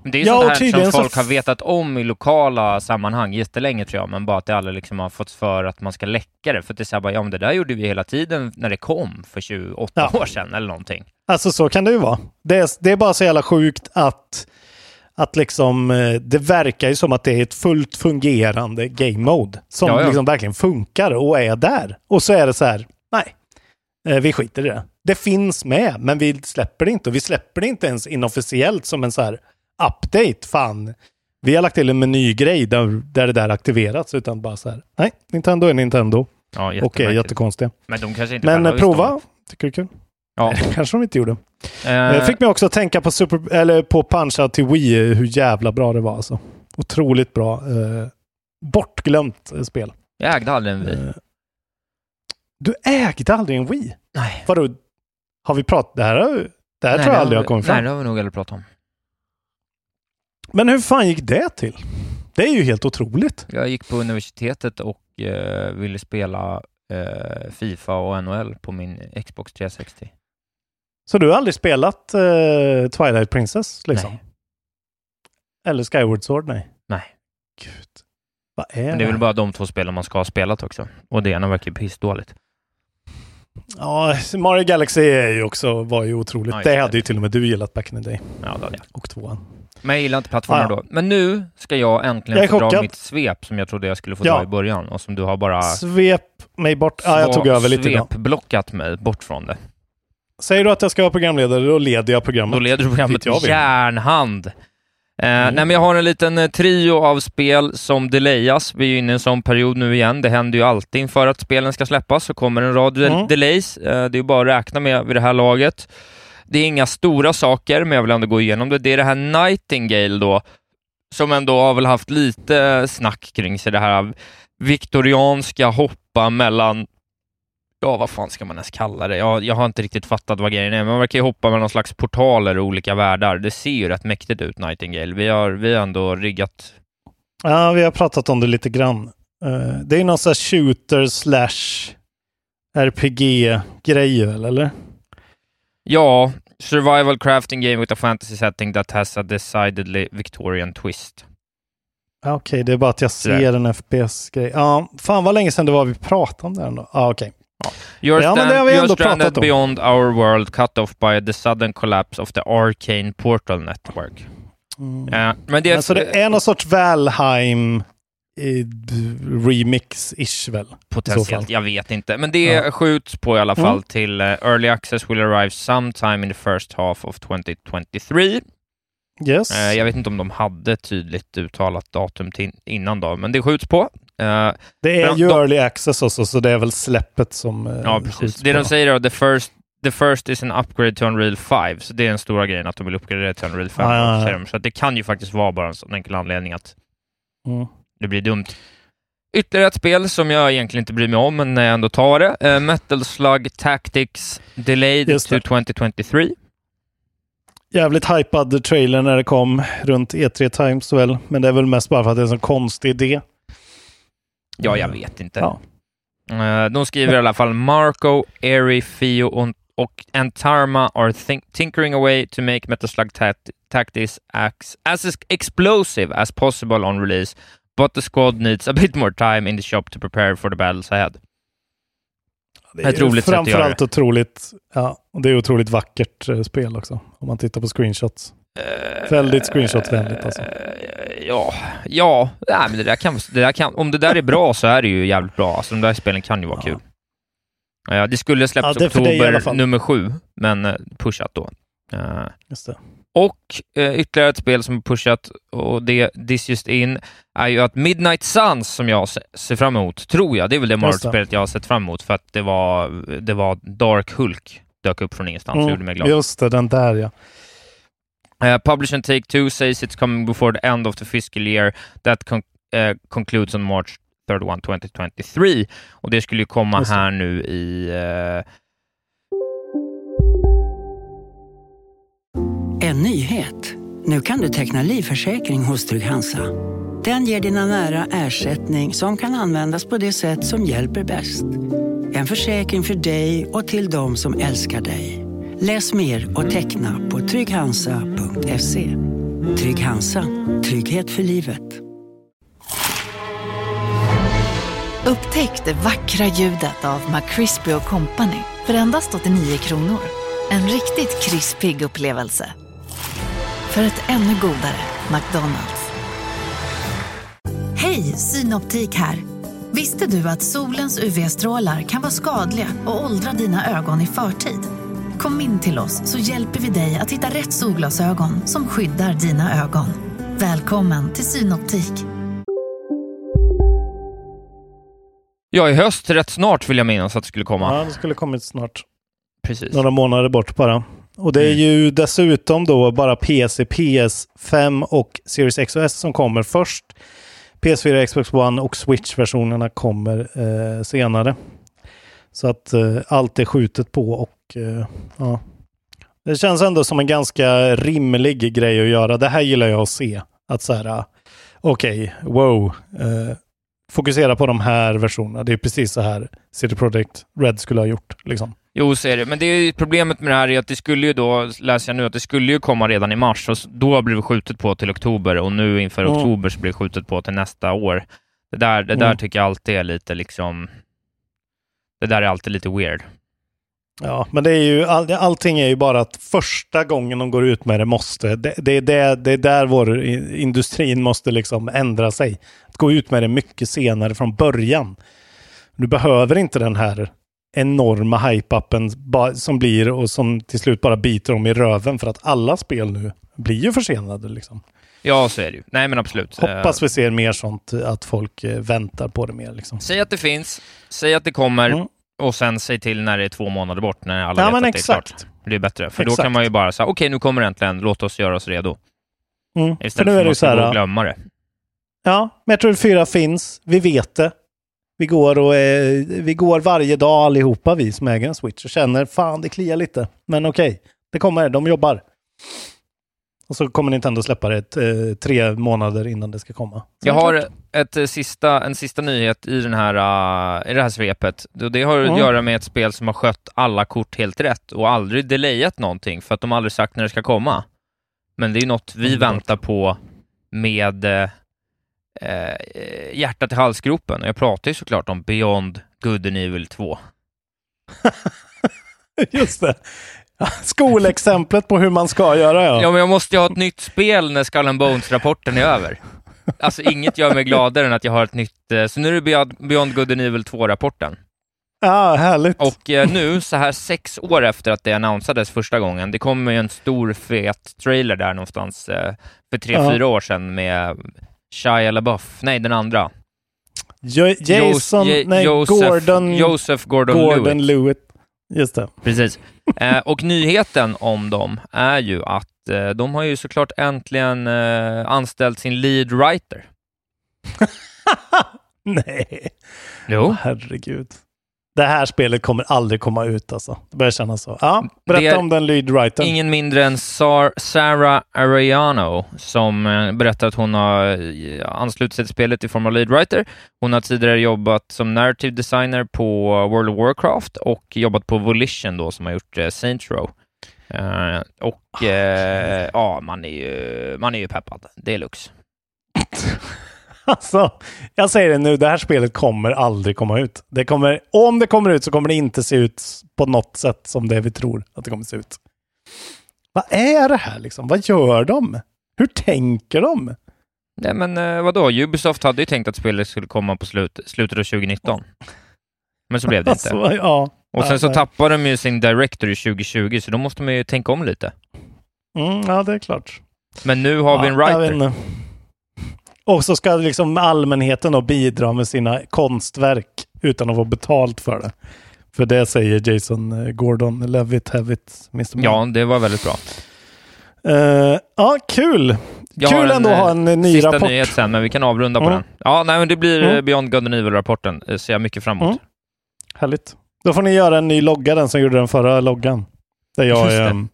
Det är Ja, sånt här som så folk har vetat om i lokala sammanhang jättelänge tror jag, men bara att det aldrig liksom har fått för att man ska läcka det. För att det är så bara, ja men det där gjorde vi hela tiden när det kom för 28 Ja. år sedan eller någonting. Alltså så kan det ju vara. Det är, det är bara så jävla sjukt att, att liksom, eh, det verkar ju som att det är ett fullt fungerande game mode. Som Ja, ja. liksom verkligen funkar och är där. Och så är det så här, nej, eh, vi skiter i det. Det finns med, men vi släpper det inte. Och vi släpper det inte ens inofficiellt som en så här update. Fan, vi har lagt till en menygrej där, där det där aktiverats. Utan bara så här, nej, Nintendo är Nintendo. Ja, Och är jättekonstiga. Men de kanske inte Men eh, prova, tycker du det är kul? Ja. Nej, det kanske de inte gjorde. det. Det Eh, fick mig också att tänka på, super, eller på Punch-Out till Wii, hur jävla bra det var alltså. Otroligt bra. Eh, bortglömt spel. jag ägde aldrig en Wii. Eh, du ägde aldrig en Wii? Nej. Vadå? Har vi pratat? Det här, har- det här Nej, tror jag det aldrig har kommit Nej, fram. det har vi nog aldrig pratat om. Men hur fan gick det till? Det är ju helt otroligt. Jag gick på universitetet och eh, ville spela eh, Fifa och NHL på min Xbox 360. Så du har aldrig spelat eh, Twilight Princess liksom? Nej. Eller Skyward Sword? Nej. Nej. Gud. Vad är Men det är väl här? bara de två spelen man ska ha spelat också. Och det ena verkar ju pissdåligt. Ja, Mario Galaxy är ju också, var ju otroligt. Ja, det hade ju till och med du gillat back in the day. Ja, det hade jag. Och tvåan. Men jag gillar inte plattformar Ja. då. Men nu ska jag äntligen Jag få dra mitt svep som jag trodde jag skulle få Ja. dra i början och som du har bara Svep mig bort. Ja, jag tog över lite idag. svepblockat mig bort från det. Säger du att jag ska vara programledare, då leder jag programmet. Då leder du programmet jag vill. järnhand. Eh, Mm. Nej, men jag har en liten eh, trio av spel som delayas. Vi är inne i en sån period nu igen. Det händer ju alltid inför att spelen ska släppas, så kommer en rad Mm. delays. Eh, det är bara att räkna med vid det här laget. Det är inga stora saker, men jag vill ändå gå igenom det. Det är det här Nightingale då, som ändå har väl haft lite snack kring sig. Det här viktorianska hoppa mellan Ja, vad fan ska man ens kalla det? Jag, jag har inte riktigt fattat vad grejen är, men man verkar ju hoppa med någon slags portaler i olika världar. Det ser ju rätt mäktigt ut, Nightingale. Vi har, vi har ändå riggat... Ja, vi har pratat om det lite grann. Eh, det är någon sån här shooter slash RPG-grej eller? Ja, survival crafting game with a fantasy setting that has a decidedly Victorian twist. Ja, Okej, det är bara att jag ser en FPS-grej. Ja, fan vad länge sedan det var vi pratade om det ändå. Ja, okej. You're, Ja, men stand, you're stranded beyond our world, cut off by the sudden collapse of the arcane portal network. Mm. Ja, men det är... Alltså det är någon sorts Valheim remix-ish väl? Potentiellt, jag vet inte. Men det Ja. skjuts på i alla fall Mm. till eh, Early Access will arrive sometime in the first half of 2023. Yes. Eh, jag vet inte om de hade tydligt uttalat datum till innan då, men det skjuts på. Eh, det är de- ju de- early access också, så det är väl släppet som eh, ja, precis. Det de säger är the first, the first is an upgrade to Unreal 5, så det är den stora grejen att de vill uppgradera till Unreal 5. Ja, ja, ja. Så att det kan ju faktiskt vara bara en sån enkel anledning att Mm. det blir dumt. Ytterligare ett spel som jag egentligen inte bryr mig om, men när jag ändå tar det. Eh, Metal Slug Tactics Delayed Just to det. 2023. Jävligt hypad trailer när det kom runt E3 Times väl, men det är väl mest bara för att det är en sån konstig idé. Ja, jag vet inte. Ja. Eh, de skriver i alla fall Marco, Eri, Fio och, Antarma are think, tinkering away to make Metal Slug tact- Tactics acts as ex- explosive as possible on release, but the squad needs a bit more time in the shop to prepare for the battles ahead. Det Ett roligt sätt att göra Framförallt otroligt, ja, det är otroligt vackert eh, spel också, om man tittar på screenshots. Väldigt screenshotvänligt alltså. Eh, Ja, ja, nej, men det där kan, det där kan, om det där är bra så är det ju jävligt bra. Alltså, de där spelen kan ju vara Ja. kul. Ja, det skulle släppas Ja, det oktober nummer sju, men eh, pushat då. Eh, Just det. Och eh, ytterligare ett spel som är pushat, och det This Just In, är ju att Midnight Suns, som jag se- ser fram emot, tror jag, det är väl det. Mario-spelet jag har sett fram emot, för att det var, det var Dark Hulk dök upp från ingenstans och gjorde mig glad. Mm, Just det, den där ja. Uh, Publish and Take Two says it's coming before the end of the fiscal year that con- uh, concludes on March 31, 2023. Och det skulle ju komma här nu i... eh, En nyhet. Nu kan du teckna livförsäkring hos Trygg-Hansa. Den ger dina nära ersättning som kan användas på det sätt som hjälper bäst. En försäkring för dig och till de som älskar dig. Läs mer och teckna på trygghansa.se. Trygg Hansa. Trygghet för livet. Upptäck det vackra ljudet av McCrispy Company för endast 89 kronor. En riktigt krispig upplevelse. För ett ännu godare McDonalds. Hej, Synoptik här. Visste du att solens UV-strålar kan vara skadliga och åldra dina ögon i förtid? Kom in till oss så hjälper vi dig att hitta rätt solglasögon som skyddar dina ögon. Välkommen till Synoptik. Ja, i höst, rätt snart vill jag minnas att det skulle komma. Ja, det skulle kommit snart. Precis. Några månader bort bara. Och det är Mm. ju dessutom då bara PC, PS5 och Series X och S som kommer först. PS4, Xbox One och Switch-versionerna kommer eh, senare. Så att eh, allt är skjutet på och eh, ja. Det känns ändå som en ganska rimlig grej att göra. Det här gillar jag att se. Att så här, ah, okej, wow. Eh, fokusera på de här versionerna. Det är precis så här City Project Red skulle ha gjort. Liksom. Jo, så är det. Men det är problemet med det här är att det skulle ju då, läser jag nu, att det skulle ju komma redan i mars och då blir det skjutet på till oktober och nu inför Mm. oktober så blir det skjutet på till nästa år. Det där, det där Mm. tycker jag alltid är lite liksom... Det där är alltid lite weird. Ja, men det är ju, all, allting är ju bara att första gången de går ut med det måste, det, det, är, det, det är där vår industrin måste liksom ändra sig. Att gå ut med det mycket senare från början. Du behöver inte den här enorma hype-upen som blir och som till slut bara biter dem i röven för att alla spel nu blir ju försenade. Liksom. Ja, så är det ju. Nej, men absolut. Eh, Hoppas vi ser mer sånt, att folk eh, väntar på det mer. Liksom. Säg att det finns, säg att det kommer Mm. och sen säg till när det är två månader bort, när alla Ja, vet att det är exakt. klart. Det är bättre, för då Exakt. kan man ju bara säga okej, nu kommer det äntligen, låt oss göra oss redo. Mm. För Istället nu för är det ju att så man ska här, glömma det. Ja, Metroid 4 finns. Vi vet det. Vi går, och, eh, vi går varje dag allihopa, vi som äger en Switch, och känner fan det kliar lite. Men okej, det kommer, de jobbar. Och så kommer Nintendo släppa det eh, tre månader innan det ska komma. Så Jag har ett, eh, sista, en sista nyhet i, den här, uh, i det här svepet. Det har att Mm. göra med ett spel som har skött alla kort helt rätt och aldrig delayat någonting, för att de aldrig sagt när det ska komma. Men det är något vi Underbart. väntar på med eh, eh, hjärtat i halsgropen. Jag pratar ju såklart om Beyond Good and Evil 2. Just det. Skolexemplet på hur man ska göra, ja. Ja, men jag måste ju ha ett nytt spel när Skull and Bones-rapporten är över. Alltså, inget gör mig gladare än att jag har ett nytt... eh, Så nu är det Beyond, Good and Evil 2-rapporten. Ja, härligt. Och eh, nu, så här sex år efter att det annonsades första gången, det kom ju en stor fet trailer där någonstans eh, för tre, Ja. fyra år sedan med Shia LaBeouf, nej den andra. Jo- Jason, Jos- nej, Joseph, Gordon, Joseph Gordon, Gordon Lewitt. Lewitt. Just det. Precis. Eh, och nyheten om dem är ju att eh, de har ju såklart äntligen eh, anställt sin lead writer. Nej. Jo. Herregud. Det här spelet kommer aldrig komma ut alltså. Det börjar kännas så. Ja, berätta om den lead writern. Ingen mindre än Sar- Sarah Ariano som eh, berättar att hon har eh, anslutit sig till spelet i form av lead writer. Hon har tidigare jobbat som narrative designer på World of Warcraft och jobbat på Volition då som har gjort eh, Saints Row. Och eh, ja, man är ju, man är ju peppad. Deluxe. Alltså, jag säger det nu, det här spelet kommer aldrig komma ut. Det kommer, om det kommer ut så kommer det inte se ut på något sätt som det vi tror att det kommer se ut. Vad är det här liksom? Vad gör de? Hur tänker de? Nej men eh, vadå, Ubisoft hade ju tänkt att spelet skulle komma på slut, slutet av 2019. Men så blev det inte. Alltså, ja. Och sen så tappade de ju sin director i 2020, så då måste man ju tänka om lite. Mm, ja, det är klart. Men nu har vi en Ja, jag vet writer. Och så ska liksom allmänheten då bidra med sina konstverk utan att få betalt för det. För det säger Jason eh, Gordon Levitt, Hevitt, Mr. Man. Ja, det var väldigt bra. Eh, ja, kul! Jag kul har ändå att ha en eh, ny sista rapport. nyhet sen, men vi kan avrunda på Mm. den. Ja, nej, men det blir Mm. Beyond God and Evil-rapporten. Ser jag mycket fram emot. Mm. Härligt. Då får ni göra en ny logga, den som gjorde den förra loggan. Där jag är um,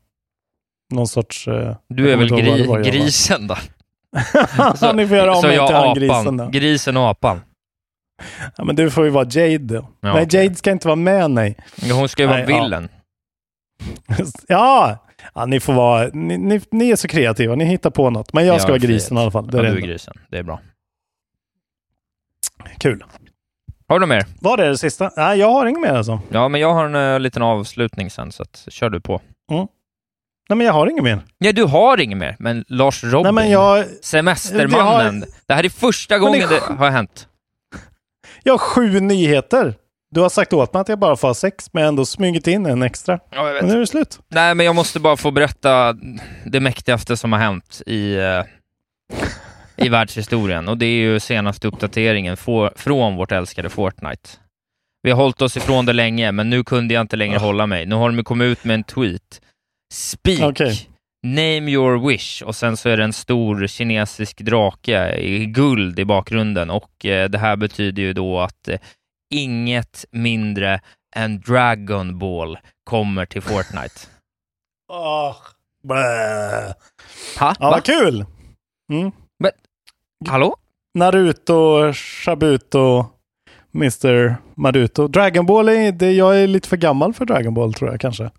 någon sorts... eh, Du är väl gri- grisen då? Ja, ni får göra om så jag till apan. grisen då. Grisen och apan. Ja, men du får ju vara Jade då. Ja, nej. Jade ska inte vara med, nej. Ja, Hon ska ju vara Nej, ja. villen. ja! ja, ni får vara... Ni, ni, ni är så kreativa, ni hittar på något. Men jag ska Ja, vara grisen frihet. i alla fall. Det Ja, är du det är grisen. Det är bra. Kul. Har du mer? Var det det sista? Nej, jag har inget mer alltså. Ja, men jag har en uh, liten avslutning sen, så att, kör du på. Nej, men jag har inget mer. Ja, du har inget mer, men Lars Robin, Nej, men jag, Semestermannen. Det Det, här är första Men det- gången det har hänt. jag har sju nyheter. Du har sagt åt mig att jag bara får ha sex, men jag har ändå smugit in en extra. Ja, jag Men nu är det slut. Nej, men jag måste bara få berätta det mäktigaste som har hänt i, eh, i världshistorien. Och det är ju senaste uppdateringen få- från vårt älskade Fortnite. Vi har hållit oss ifrån det länge, men nu kunde jag inte längre hålla mig. Nu har de kommit ut med en tweet. Speak, Okej. name your wish. Och sen så är det en stor kinesisk drake i guld i bakgrunden. Och eh, det här betyder ju då att eh, inget mindre än Dragon Ball kommer till Fortnite. Oh, blä. Ha? Ja, Va? vad kul! Mm. Men, hallå? Naruto, Shabuto, Mr. Maruto. Dragon Ball, är, det, jag är lite för gammal för Dragon Ball tror jag kanske.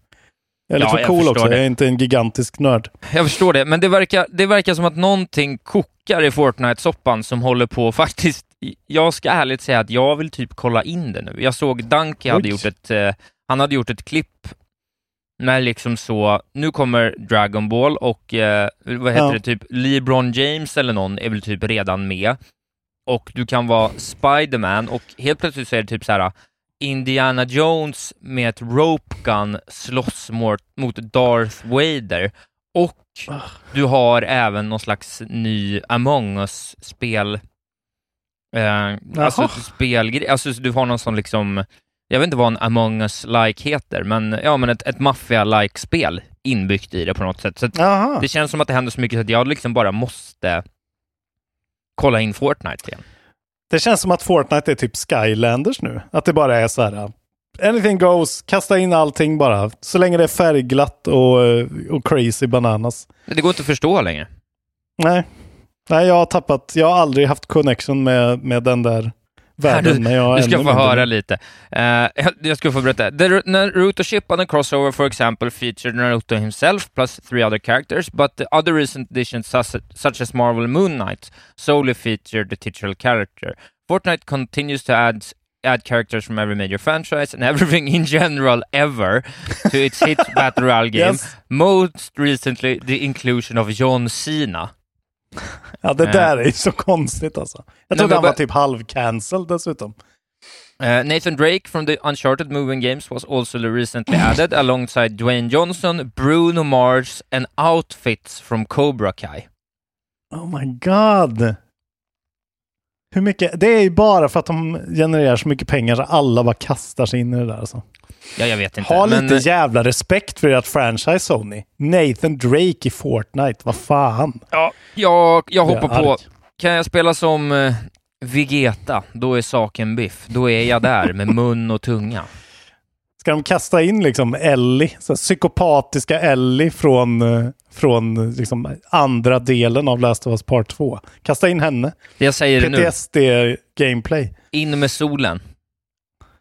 Jag är lite Ja, för cool också. det. Jag är inte en gigantisk nörd. Jag förstår det, men det verkar, det verkar som att någonting kokar i Fortnite-soppan som håller på faktiskt... Jag ska ärligt säga att jag vill typ kolla in det nu. Jag såg Dunky hade Oj. gjort ett, eh, Han hade gjort ett klipp med liksom så, nu kommer Dragon Ball och eh, vad heter Ja. det, typ LeBron James eller någon är väl typ redan med. Och du kan vara Spiderman och helt plötsligt så är det typ så här Indiana Jones med ett rope gun slåss mot, mot Darth Vader. Och du har även någon slags ny Among Us-spel. Eh, alltså spelgrej, alltså du har någon sån liksom, jag vet inte vad en Among Us-like heter, men ja, men ett, ett maffia-like spel inbyggt i det på något sätt. Så det känns som att det händer så mycket så att jag liksom bara måste kolla in Fortnite igen. Det känns som att Fortnite är typ Skylanders nu. Att det bara är så här. uh, Anything goes, kasta in allting bara. Så länge det är färgglatt och, uh, och crazy bananas. Det går inte att förstå längre. Nej. Nej, jag har tappat. Jag har aldrig haft connection med, med den där världen. Men jag du ska få höra lite. Eh, jag- jag ska få berätta. The Naruto ship on the crossover, for example, featured Naruto himself plus three other characters, but the other recent editions, such, such as Marvel Moon Knight, solely featured the titular character. Fortnite continues to add add characters from every major franchise and everything in general ever to its hit battle royale game. Yes. Most recently, the inclusion of John Cena. Ja, det Eh. där är ju så konstigt alltså. Jag trodde han var typ halv-cancelled dessutom. Uh, Nathan Drake from the Uncharted moving games was also recently added alongside Dwayne Johnson, Bruno Mars and outfits from Cobra Kai. Oh my god. Hur mycket? Det är ju bara för att de genererar så mycket pengar så alla bara kastar sig in i det där. Alltså. Ja, jag vet inte. Ha men, lite jävla respekt för ert franchise Sony. Nathan Drake i Fortnite, vad fan. ja, jag, jag hoppar på. Kan jag spela som eh, Vegeta, då är saken biff. Då är jag där med mun och tunga. Ska de kasta in liksom Ellie, så psykopatiska Ellie från, eh, från eh, liksom andra delen av Last of Us Part 2? Kasta in henne. Det jag säger det nu. PTSD-gameplay. In med solen.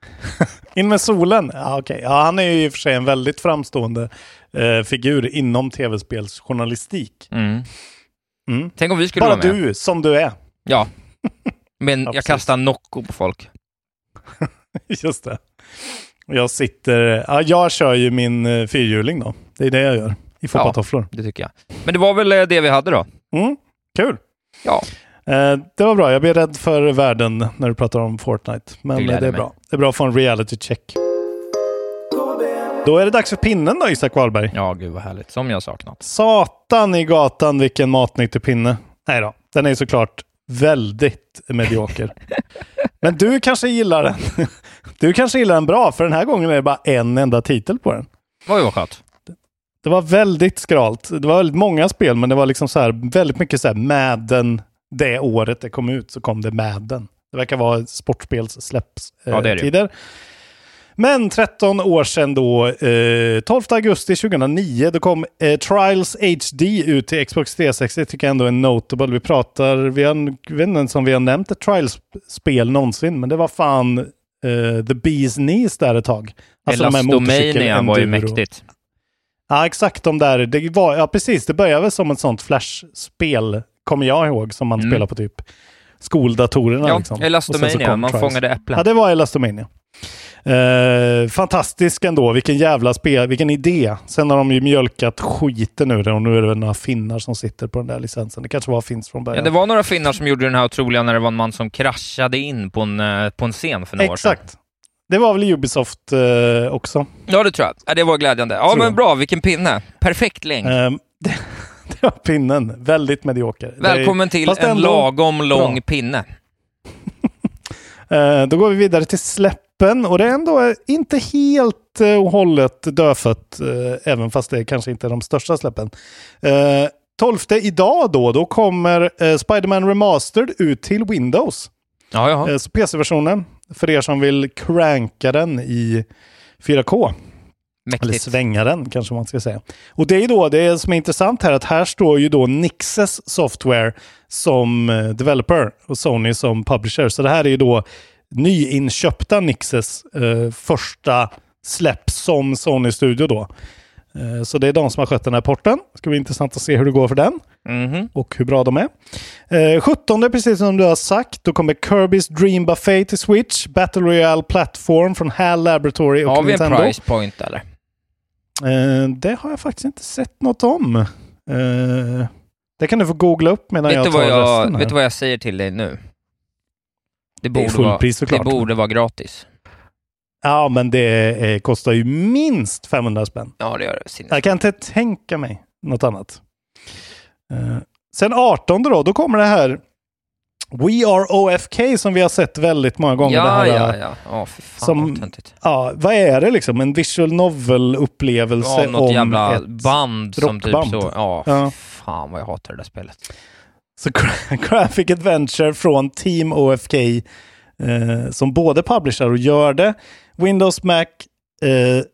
In med solen? Ja, okej. Ja, han är ju i och för sig en väldigt framstående eh, figur inom tv-spelsjournalistik. Mm. Mm. Tänk om vi skulle Bara vara med. du, som du är. Ja. Men Ja, jag kastar Nocco på folk. Just det. Jag sitter... Ja, jag kör ju min eh, fyrhjuling då. Det är det jag gör. I foppatofflor. Det tycker jag. Men det var väl eh, det vi hade då? Mm. Kul! Ja. Eh, det var bra. Jag blir rädd för världen när du pratar om Fortnite. Men Det är mig. bra. Det är bra att få en reality check. Då är det dags för pinnen då, Isak Wahlberg. Ja, gud vad härligt. Som jag saknat. Satan i gatan vilken matnyttig pinne. Nej då, den är såklart väldigt medioker. Men du kanske gillar den. Du kanske gillar den bra, för den här gången är det bara en enda titel på den. Oj, vad skönt. Det var väldigt skralt. Det var väldigt många spel, men det var liksom så här, väldigt mycket så här Madden. Det året det kom ut så kom det Madden. Det verkar vara sportspels släppstider. Ja. Men 13 år sedan då, eh, 12 augusti 2009, då kom eh, Trials HD ut till Xbox 360. Det tycker jag ändå är notable. Vi pratar, vi har, jag vet inte om vi har nämnt ett Trials-spel någonsin, men det var fan eh, The Bees Knees där ett tag. Alltså här Elastomania var ju mäktigt. Ja, exakt de där. Det var, ja, precis. Det började väl som ett sånt Flash-spel, kommer jag ihåg, som man Mm. spelar på typ skoldatorerna. Ja, liksom. Elastomania. Man fångade äpplen. Ja, det var Elastomania. Eh, fantastisk ändå. Vilken jävla spel, vilken idé. Sen har de ju mjölkat skiten ur det och nu är det väl några finnar som sitter på den där licensen. Det kanske var finns från Ja, början. det var några finnar som gjorde den här otroliga när det var en man som kraschade in på en, eh, på en scen för några år sedan. Exakt. Det var väl Ubisoft eh, också. Ja, det tror jag. Ja, det var glädjande. Ja, Tror men bra. Vilken pinne. Perfekt längd. Ehm, var pinnen. Väldigt medioker. Välkommen till fast en lagom lång bra. pinne. Eh, då går vi vidare till släppen och det är ändå eh, inte helt eh, och hållet dödfött, även fast det kanske inte är de största släppen. Eh, 12 idag då, då kommer Spider-Man Remastered ut till Windows. Ja, PC-versionen, för er som vill cranka den i 4K. Eller Mäktigt. svänga den kanske man ska säga. Och det är då det som är intressant här att här står ju då Nixes Software som eh, developer och Sony som publisher. Så det här är ju då nyinköpta Nixes eh, första släpp som Sony-studio då. Eh, Så det är de som har skött den här porten. Det ska bli intressant att se hur det går för den Mhm. och hur bra de är. Eh, 17, precis som du har sagt, då kommer Kirby's Dream Buffet till Switch, Battle Royale Platform från HAL Laboratory och Har vi en Nintendo. price point eller? Eh, det har jag faktiskt inte sett något om. Eh, det kan du få googla upp medan Vet jag tar vad jag, resten här. vet du vad jag säger till dig nu? Det borde, fullpris vara, det borde vara gratis. Ja, men det kostar ju minst 500 spänn. Ja, det gör det. Sinnes. Jag kan inte tänka mig något annat. Eh, sen 18 då, då kommer det här We Are OFK som vi har sett väldigt många gånger. det Ja, här, ja, eh, ja. Fy fan som- töntigt. Ja, vad är det liksom? En visual novel-upplevelse Ja, något om jävla ett band som typ rockband. så. Ja, Ja. fan vad jag hatar det där spelet. Så gra- Graphic Adventure från Team OFK eh, som både publicerar och gör det. Windows, Mac, eh,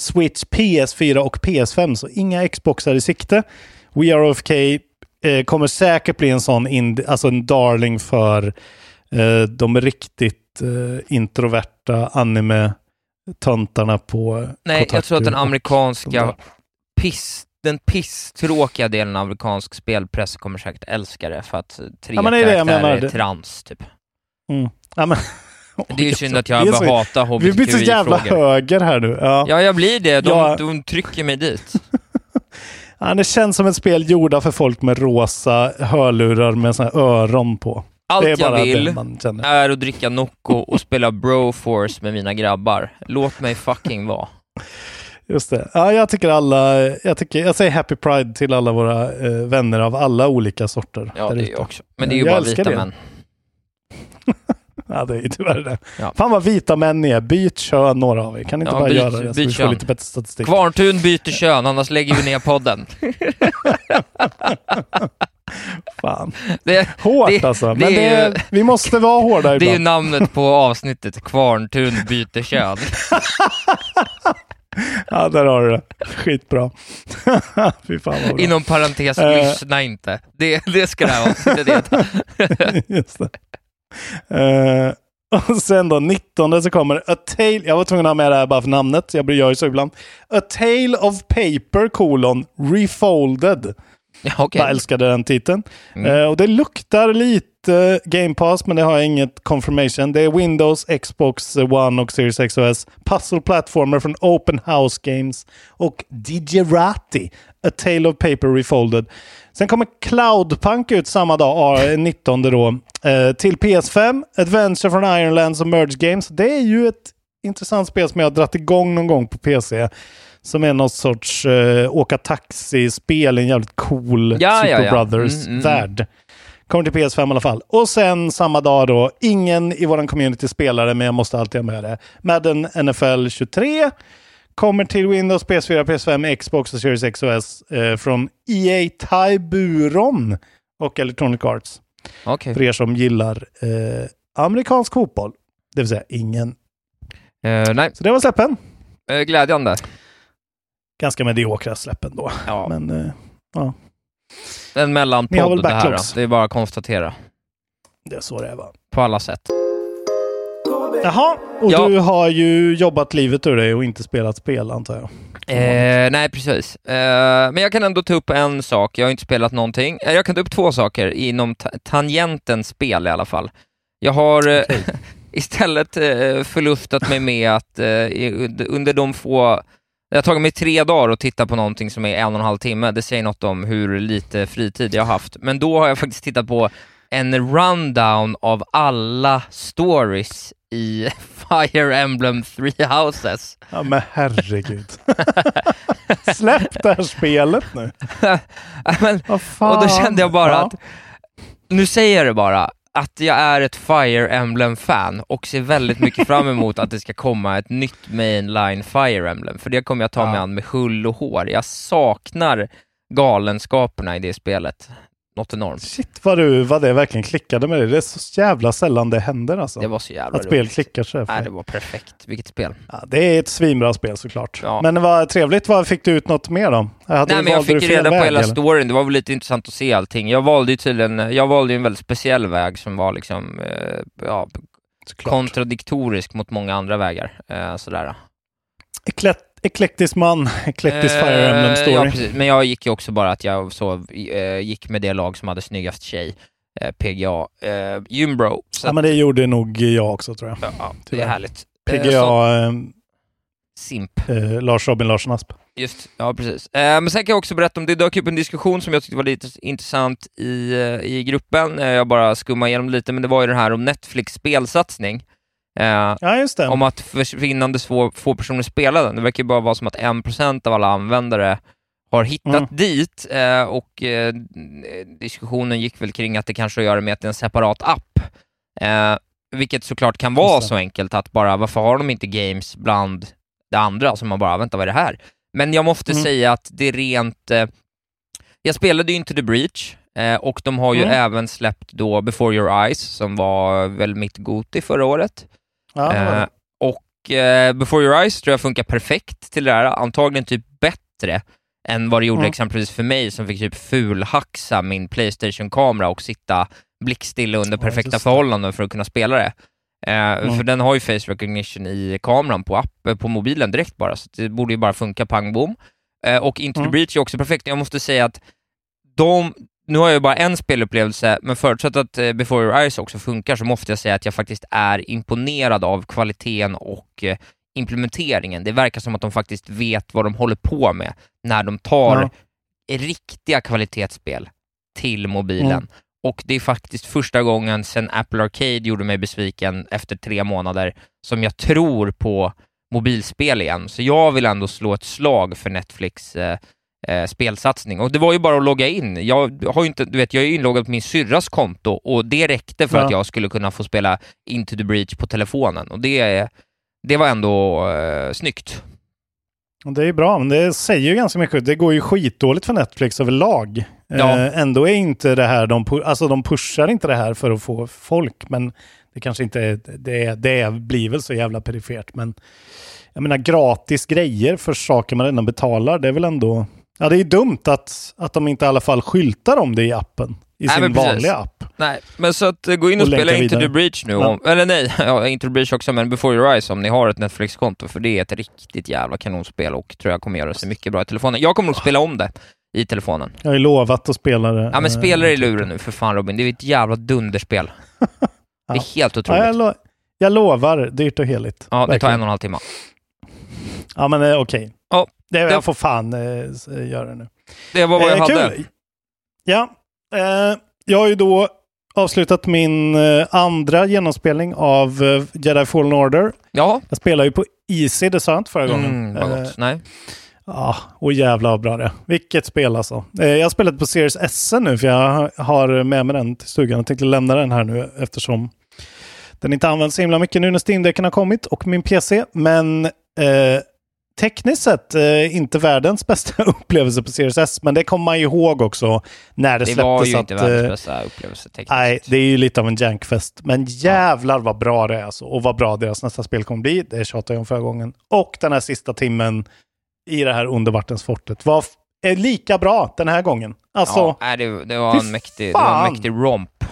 Switch, PS4 och PS5. Så inga Xboxar i sikte. We Are OFK eh, kommer säkert bli en sån, ind- alltså en darling för eh, de riktigt eh, introverta anime-töntarna på Nej, jag Kotaku tror att den de amerikanska där. piss, den pisstråkiga delen av amerikansk spelpress kommer säkert älska det för att tre Ja, men det är det jag menar. är trans, typ. Mm. Ja, men, Det är ju synd att jag börjar hata Vi blir så jävla hbtqi-frågor. höger här nu. Ja. Ja, jag blir det. De, Ja. de trycker mig dit. Ja, det känns som ett spel gjorda för folk med rosa hörlurar med såna här öron på. Allt jag vill är att dricka Nocco och spela Broforce med mina grabbar. Låt mig fucking vara. Just det. Ja, jag tycker alla, jag, tycker, jag säger happy pride till alla våra eh, vänner av alla olika sorter. Ja, det är jag också. Men det är ju Jag bara vita män. Ja, det är ju tyvärr det. Ja. Fan vad vita män ni är. Byt kön några av er. Kan ni inte Ja, bara byt- göra det så vi får kön. lite bättre statistik? Kvarntun byter kön, annars lägger vi ner podden. Fan. Det, Hårt det- alltså. Men det det är ju- vi måste vara hårda det är ju ibland. namnet på avsnittet, Kvarntun byter kön. Ja, där har du det. Skitbra. Fy fan vad bra. Inom parentes, Eh. lyssna inte. Det, det ska det här avsnittet heta. Just det. Eh, och sen då 19 så kommer A Tale, jag var tvungen att ha med det här bara för namnet, jag gör ju så ibland. A Tale of Paper colon Refolded. Ja, okej. Jag älskade den titeln. Mm. Eh, och det luktar lite Game Pass, men det har jag inget confirmation. Det är Windows, Xbox One och Series X och S. Puzzle Platformer från Open House Games och Digerati. A Tale of Paper Refolded. Sen kommer Cloudpunk ut samma dag, eh, 19 då, eh, till PS5. Adventure från Ironlands och Merge Games. Det är ju ett intressant spel som jag har dragit igång någon gång på PC. Som är något sorts eh, åka taxi-spel i en jävligt cool Ja, Super ja, ja. Mm, Brothers-värld. Kommer till PS5 i alla fall. Och sen samma dag då, ingen i våran community spelare, men jag måste alltid ha med det. Madden NFL 23 kommer till Windows, PS4, PS5, Xbox och Series X och S eh, från EA Taiburon och Electronic Arts. Okej. För er som gillar eh, amerikansk fotboll. Det vill säga ingen. Eh, nej, Så det var släppen. eh, glädjande. Ganska mediokra släppen då. Ja. Men eh, ja, En mellanpodd det här. Då. Det är bara att konstatera. det är så det är va. På alla sätt. Jaha, och Ja. du har ju jobbat livet ur dig och inte spelat spel antar jag. Eh, nej, precis. Eh, men jag kan ändå ta upp en sak. Jag har inte spelat någonting. Eh, jag kan ta upp två saker inom ta- tangentens spel i alla fall. Jag har eh, istället eh, förlustat mig med att under de få det har tagit mig tre dagar att titta på någonting som är en och en halv timme. Det säger något om hur lite fritid jag har haft. Men då har jag faktiskt tittat på en rundown av alla stories i Fire Emblem Three Houses. Ja men herregud. Släpp det här spelet nu. Men, och då kände jag bara Ja. att, nu säger jag det bara, att jag är ett Fire Emblem-fan och ser väldigt mycket fram emot att det ska komma ett nytt mainline Fire Emblem, för det kommer jag ta mig an med hull och hår. Jag saknar galenskaperna i det spelet. Något enormt. Shit vad, du, vad det verkligen klickade med dig. Det är så jävla sällan det händer alltså. Det var så jävla Att spel roligt. klickar så Nej, det var perfekt. Vilket spel. ja, Det är ett svinbra spel såklart. Ja. Men vad trevligt. Vad fick du ut något mer då? Hade, Nej men jag fick reda på väg, hela eller? storyn, det var väl lite intressant att se allting. Jag valde ju tydligen, jag valde en väldigt speciell väg som var liksom, eh, ja, Såklart. kontradiktorisk mot många andra vägar. Eh, sådär. Eklet eklektisk man, eklektisk Eh, Fire Emblem story. Ja, precis. Men jag gick ju också bara att jag så, eh, gick med det lag som hade snyggast tjej, eh, PGA, eh, Gymbro. Så ja, men det gjorde nog jag också tror jag. Ja, ja, det är härligt. PGA, så- Simp. eh, Lars Robin Larsson Asp. Just, ja precis. Eh, men sen kan jag också berätta om, det dök upp en diskussion som jag tyckte var lite intressant i, i gruppen, eh, jag bara skummar igenom lite, men det var ju det här om Netflix spelsatsning. Eh, Ja. Om att försvinnande få, få personer spelar den. Det verkar ju bara vara som att 1% av alla användare har hittat Mm. dit eh, och eh, diskussionen gick väl kring att det kanske har att göra med att det är en separat app. Eh, vilket såklart kan vara så enkelt att bara, varför har de inte games bland det andra? Så man bara, vänta vad är det här? Men jag måste Mm. säga att det är rent... Eh, jag spelade ju inte The Breach eh, och de har ju Mm. även släppt då Before Your Eyes som var väl mitt Goti förra året. Ja. Eh, och eh, Before Your Eyes tror jag funkar perfekt till det här, antagligen typ bättre än vad det gjorde Mm. exempelvis för mig som fick typ fulhaxa min Playstation-kamera och sitta blickstilla under Ja, perfekta det. förhållanden för att kunna spela det. Eh, För den har ju face recognition i kameran på, app, eh, på mobilen direkt bara, så det borde ju bara funka pang bom. Eh, och Into the Mm. Breach är också perfekt. Jag måste säga att de, nu har jag ju bara en spelupplevelse, men förutsatt att eh, Before Your Eyes också funkar så måste jag säga att jag faktiskt är imponerad av kvaliteten och eh, implementeringen. Det verkar som att de faktiskt vet vad de håller på med när de tar riktiga kvalitetsspel till mobilen. Mm. Och det är faktiskt första gången sedan Apple Arcade gjorde mig besviken efter tre månader som jag tror på mobilspel igen. Så jag vill ändå slå ett slag för Netflix eh, spelsatsning. Och det var ju bara att logga in. Jag har ju inte, du vet, jag är inloggad på min syrras konto och det räckte för Ja. att jag skulle kunna få spela Into the Breach på telefonen. Och det, det var ändå eh, snyggt. Det är bra, men det säger ju ganska mycket. Det går ju skitdåligt för Netflix överlag. Ja. Eh, ändå är inte det här, de, alltså de pushar inte det här för att få folk, men det kanske inte är, det, det blir väl så jävla perifert. Men jag menar gratis grejer för saker man redan betalar, det är väl ändå, ja det är dumt att, att de inte i alla fall skyltar om det i appen, i Nej, sin vanliga app. Nej, men så att eh, gå in och, Och spela Into the Breach nu. Ja. Om, eller nej, ja, Into the Breach också, men Before Your Eyes om ni har ett Netflix-konto, för det är ett riktigt jävla kanonspel och tror jag kommer göra sig mycket bra i telefonen. Jag kommer nog spela om det i telefonen. Jag har ju lovat att spela det. Ja men eh, spela det i luren nu för fan Robin, det är ett jävla dunderspel. Det är helt Ja, otroligt. jag, lo- jag lovar, dyrt och heligt. Ja, det tar en och en halv timme. Ja, men eh, okej. Ja, det, det- jag får fan eh, s- göra nu. Det var vad jag Eh, hade. kul. Ja, eh, jag har ju då avslutat min eh, andra genomspelning av eh, Jedi Fallen Order. Ja. Jag spelar ju på Easy, det sa jag inte förra gången. Mm, Eh. Nej. Ja, och jävla vad bra det. Vilket spel alltså. Eh, Jag har spelat på Series S nu för jag har med mig den till stugan och tänkte lämna den här nu eftersom den inte används så himla mycket nu när Steam-däcken har kommit och min PC. Men eh, tekniskt sett eh, inte världens bästa upplevelse på Series S, men det kommer man ju ihåg också när det, Det släpptes. var ju att, inte världens eh, bästa upplevelse tekniskt. Nej, det är ju lite av en jankfest. Men jävlar vad bra det är alltså. Och vad bra deras nästa spel kommer bli. Det tjatade jag om förra gången. Och den här sista timmen i det här undervattensfortet var är lika bra den här gången. Alltså, ja, det, det, var en mäktig, det var en mäktig romp.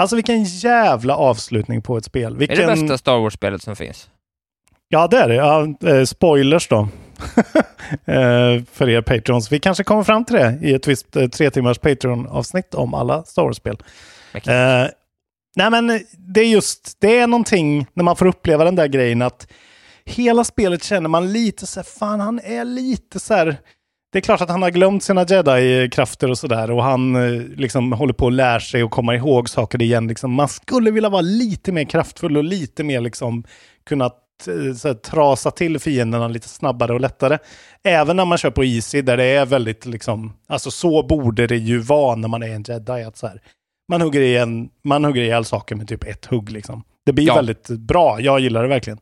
alltså vilken jävla avslutning på ett spel. Vilken... Är det bästa Star Wars-spelet som finns? Ja, det är det. Ja, eh, spoilers då. Eh, för er patrons. Vi kanske kommer fram till det i ett visst eh, tre timmars Patreon-avsnitt om alla Star Wars-spel. Eh, nej, men det är just, det är någonting när man får uppleva den där grejen att hela spelet känner man lite så här, fan han är lite så här, det är klart att han har glömt sina jedi-krafter och sådär och han liksom håller på att lära sig och komma ihåg saker igen. Liksom, man skulle vilja vara lite mer kraftfull och lite mer liksom kunna här, trasa till fienderna lite snabbare och lättare. Även när man kör på Easy där det är väldigt liksom, alltså så borde det ju vara när man är en jedi. Att så här, man hugger, igen, man hugger ihjäl saker med typ ett hugg liksom. Det blir Ja. väldigt bra, jag gillar det verkligen.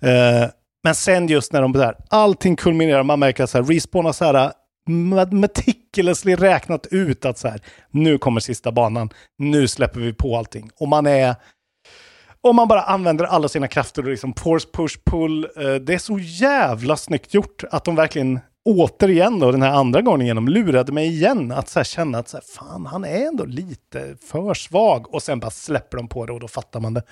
Eh, men sen just när de där, allting kulminerar, man märker att så här, Respawn har så här met- meticulously räknat ut att så här, nu kommer sista banan, nu släpper vi på allting. Och man är, om man bara använder alla sina krafter och liksom force, push, pull. eh, det är så jävla snyggt gjort att de verkligen återigen då den här andra gången igenom lurade mig igen att så här känna att så här, fan han är ändå lite för svag och sen bara släpper de på det och då fattar man det.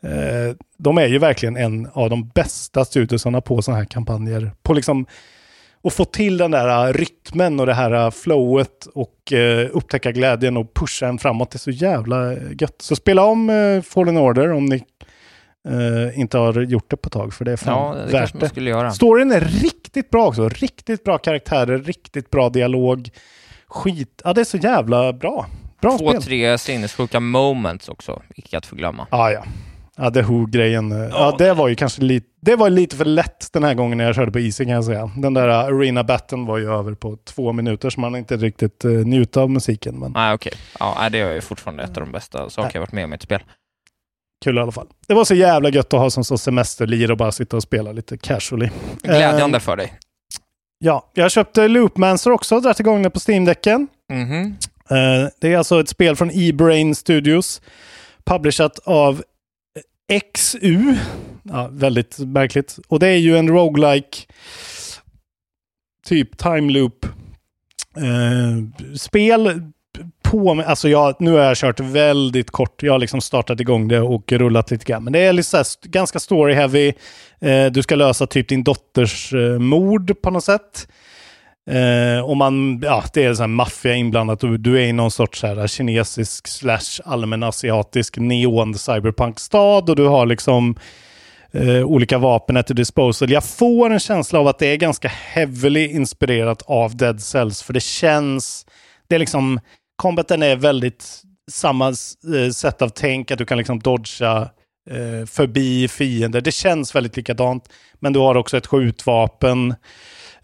Eh, de är ju verkligen en av de bästa studiosarna på sådana här kampanjer. På liksom att få till den där rytmen och det här flowet och uh, upptäcka glädjen och pusha en framåt. Det är så jävla gött. Så spela om uh, Fallen Order om ni uh, inte har gjort det på ett tag, för det är fan Ja, det värt man skulle göra. Storyn är riktigt bra också. Riktigt bra karaktärer, riktigt bra dialog. Skit. Ja, det är så jävla bra. Bra Två, spel. tre sinnessjuka moments också, icke att förglömma. Ja, ja. Ja, The Who-grejen. eh, Ja, det var ju kanske lite, det var lite för lätt den här gången när jag körde på Easy kan jag säga. Den där arena batten var ju över på två minuter så man inte riktigt uh, njuta av musiken. Men Nej, okej. Ja, nej, det är ju fortfarande ett av de bästa saker jag varit med om i ett spel. kul i alla fall. Det var så jävla gött att ha som så semesterlir och bara sitta och spela lite casually. Glädjande Eh, för dig. Ja, jag köpte Loopmancer också, dragit igång det på Steam-däcken. Mhm. Eh, det är alltså ett spel från E-Brain Studios. Publishat av XU. Ja, väldigt märkligt. Och det är ju en roguelike typ time loop eh, spel på alltså jag, nu har jag kört väldigt kort. Jag har liksom startat igång det och rullat lite grann. Men det är liksom st- ganska story heavy. Eh, du ska lösa typ din dotters eh, mord på något sätt. Eh, och man, ja, det är så här maffia inblandat. och du är i någon sorts så här kinesisk slash allmänasiatisk neon cyberpunk-stad och du har liksom eh, olika vapen at disposal. Jag får en känsla av att det är ganska heavily inspirerat av Dead Cells, för det känns, det är liksom, combaten är väldigt samma eh, sätt av tänk, att du kan liksom dodga eh, förbi fiender. Det känns väldigt likadant, men du har också ett skjutvapen.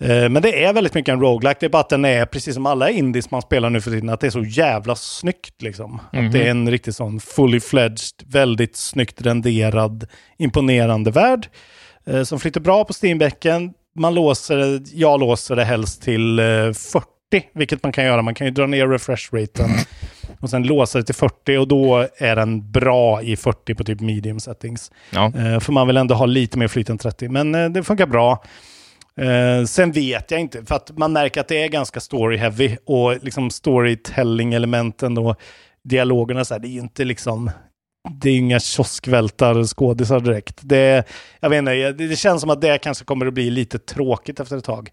Eh, Men det är väldigt mycket en roguelike. Det är bara att den är, precis som alla indies man spelar nu för tiden, att det är så jävla snyggt liksom. Mhm. Att det är en riktigt sån fully fledged, väldigt snyggt renderad, imponerande värld. eh, Som flyter bra på Steambäcken. Man låser, jag låser det helst till eh, 40, vilket man kan göra. Man kan ju dra ner refresh-raten och sen låsa det till 40 och då är den bra i 40 på typ medium settings. Ja. Eh, För man vill ändå ha lite mer flyt än 30, men eh, det funkar bra. Eh, sen vet jag inte, för att man märker att det är ganska story-heavy och liksom storytelling-elementen och dialogerna så här, det är ju inte liksom, det är inga kioskvältar skådisar direkt. Det, jag vet inte, det, det känns som att det kanske kommer att bli lite tråkigt efter ett tag.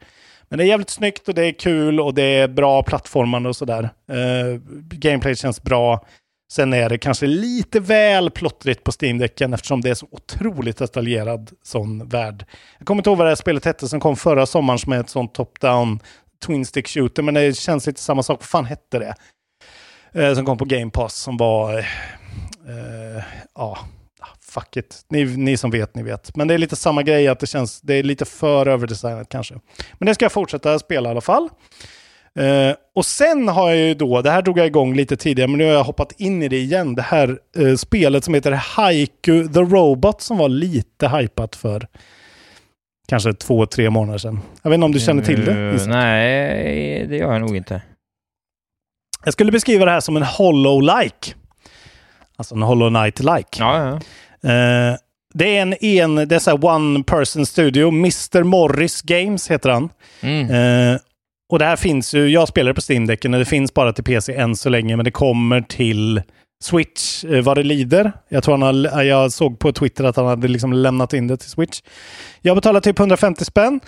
Men det är jävligt snyggt och det är kul och det är bra plattformande och sådär. Uh, gameplay känns bra. Sen är det kanske lite väl plottrigt på Steam-däcken eftersom det är så otroligt detaljerad sån värld. Jag kommer inte ihåg vad det här spelet hette som kom förra sommaren som är ett sånt top-down twin stick shooter, men det känns lite samma sak. Vad fan hette det? Eh, som kom på Game Pass som var... eh, ja, ah, fuck it. Ni, ni som vet, ni vet. Men det är lite samma grej, att det känns... Det är lite för överdesignat kanske. Men det ska jag fortsätta spela i alla fall. Eh, och sen har jag ju då, det här drog jag igång lite tidigare, men nu har jag hoppat in i det igen. Det här eh, spelet som heter Haiku the Robot som var lite hypat för kanske två, tre månader sedan. Jag vet inte om du känner till det? Eh, Isak? nej, det gör jag nog inte. Jag skulle beskriva det här som en Hollow-like. Alltså en Hollow Knight-like. Ja, ja. Eh, det är en, en det är så one person studio. Mr. Morris Games heter han. Mm. Eh, och det här finns ju, jag spelar på Steam-däcken och det finns bara till PC än så länge, men det kommer till Switch eh, vad det lider. Jag tror han har, jag såg på Twitter att han hade liksom lämnat in det till Switch. Jag betalar typ 150 spänn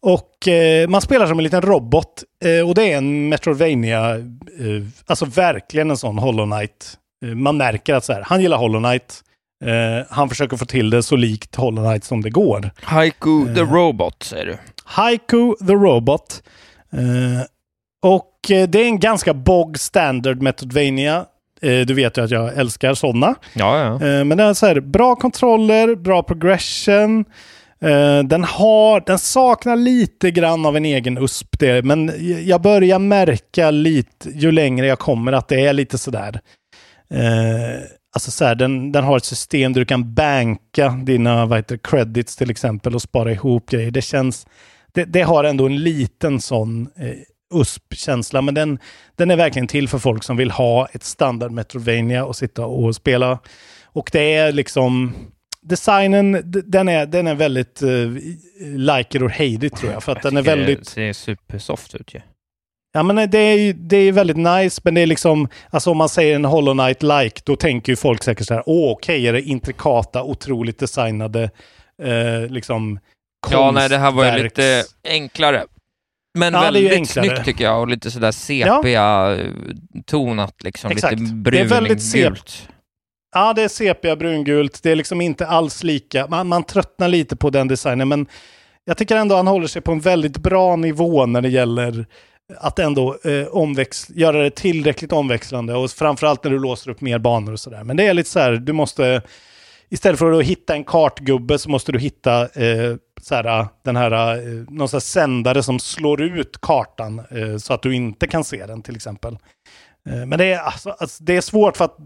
och eh, man spelar som en liten robot eh, och det är en Metroidvania, eh, alltså verkligen en sån Hollow Knight. Eh, man märker att så här, han gillar Hollow Knight. Eh, han försöker få till det så likt Hollow Knight som det går. Haiku the Robot, säger du. Haiku the Robot. Eh, och eh, det är en ganska bog standard Metroidvania. Eh, du vet ju att jag älskar sådana. Ja, ja. Men det är så här, bra kontroller, bra progression. Den, har, den saknar lite grann av en egen USP, det, men jag börjar märka lite ju längre jag kommer att det är lite sådär. Eh, alltså så här, den, den har ett system där du kan banka dina vad heter, credits till exempel och spara ihop grejer. Det känns, det, det har ändå en liten sån eh, USP-känsla, men den, den är verkligen till för folk som vill ha ett standard Metrovania och sitta och spela. Och det är liksom, designen, den är, den är väldigt uh, like it or hate it tror jag. För att den är väldigt... Det ser supersoft ut ju. Ja men det är det är väldigt nice, men det är liksom, alltså om man säger en Hollow Knight-like, då tänker ju folk säkert så här, åh okej, är det intrikata, otroligt designade, eh, liksom Ja, nej, det här var ju lite enklare. Men Ja, väldigt snyggt tycker jag och lite sådär sepia-tonat liksom. Exakt. Lite Det är väldigt sep- brungult. Ja, det är sepia, brungult. Det är liksom inte alls lika. Man, man tröttnar lite på den designen, men jag tycker ändå han håller sig på en väldigt bra nivå när det gäller att ändå eh, omväx- göra det tillräckligt omväxlande och framförallt när du låser upp mer banor och sådär. Men det är lite så här, du måste, istället för att hitta en kartgubbe så måste du hitta eh, så här, äh, den här, äh, någon så här sändare som slår ut kartan eh, så att du inte kan se den till exempel. Eh, men det är, alltså, alltså, det är svårt för att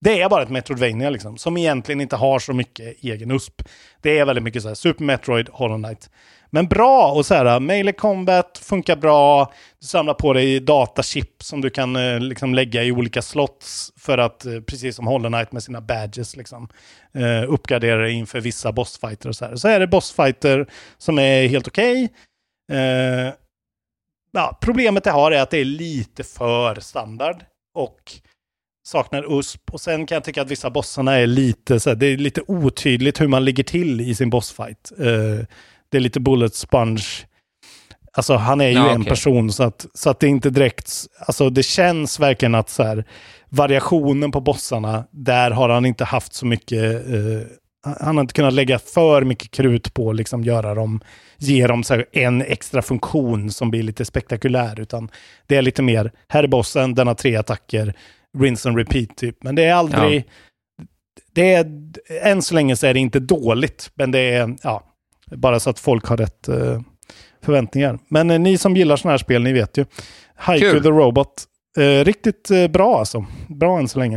det är bara ett Metroidvania liksom, som egentligen inte har så mycket egen USP. Det är väldigt mycket så här Super Metroid, Hollow Knight. Men bra och så här, äh, melee combat funkar bra. Du samlar på dig datachip som du kan eh, liksom lägga i olika slots för att, eh, precis som Hollow Knight med sina badges, liksom, eh, uppgradera dig inför vissa bossfighter och så här. Så är det bossfighter som är helt okej. Eh, ja, problemet jag har är att det är lite för standard och saknar USP. Och sen kan jag tycka att vissa bossarna är lite, så här, det är lite otydligt hur man ligger till i sin bossfight. Det är lite bullet sponge. Alltså han är ju Ja, en okej. person så att, så att det inte direkt, alltså det känns verkligen att så här, variationen på bossarna, där har han inte haft så mycket, eh, han har inte kunnat lägga för mycket krut på liksom göra dem, ge dem så här, en extra funktion som blir lite spektakulär, utan det är lite mer, här är bossen, den har tre attacker, rinse and repeat typ. Men det är aldrig, det är, än så länge så är det inte dåligt, men det är, ja, bara så att folk har rätt eh, förväntningar. Men eh, ni som gillar sådana här spel, ni vet ju. Haiku Kul. the Robot, eh, riktigt eh, bra alltså. Bra än så länge.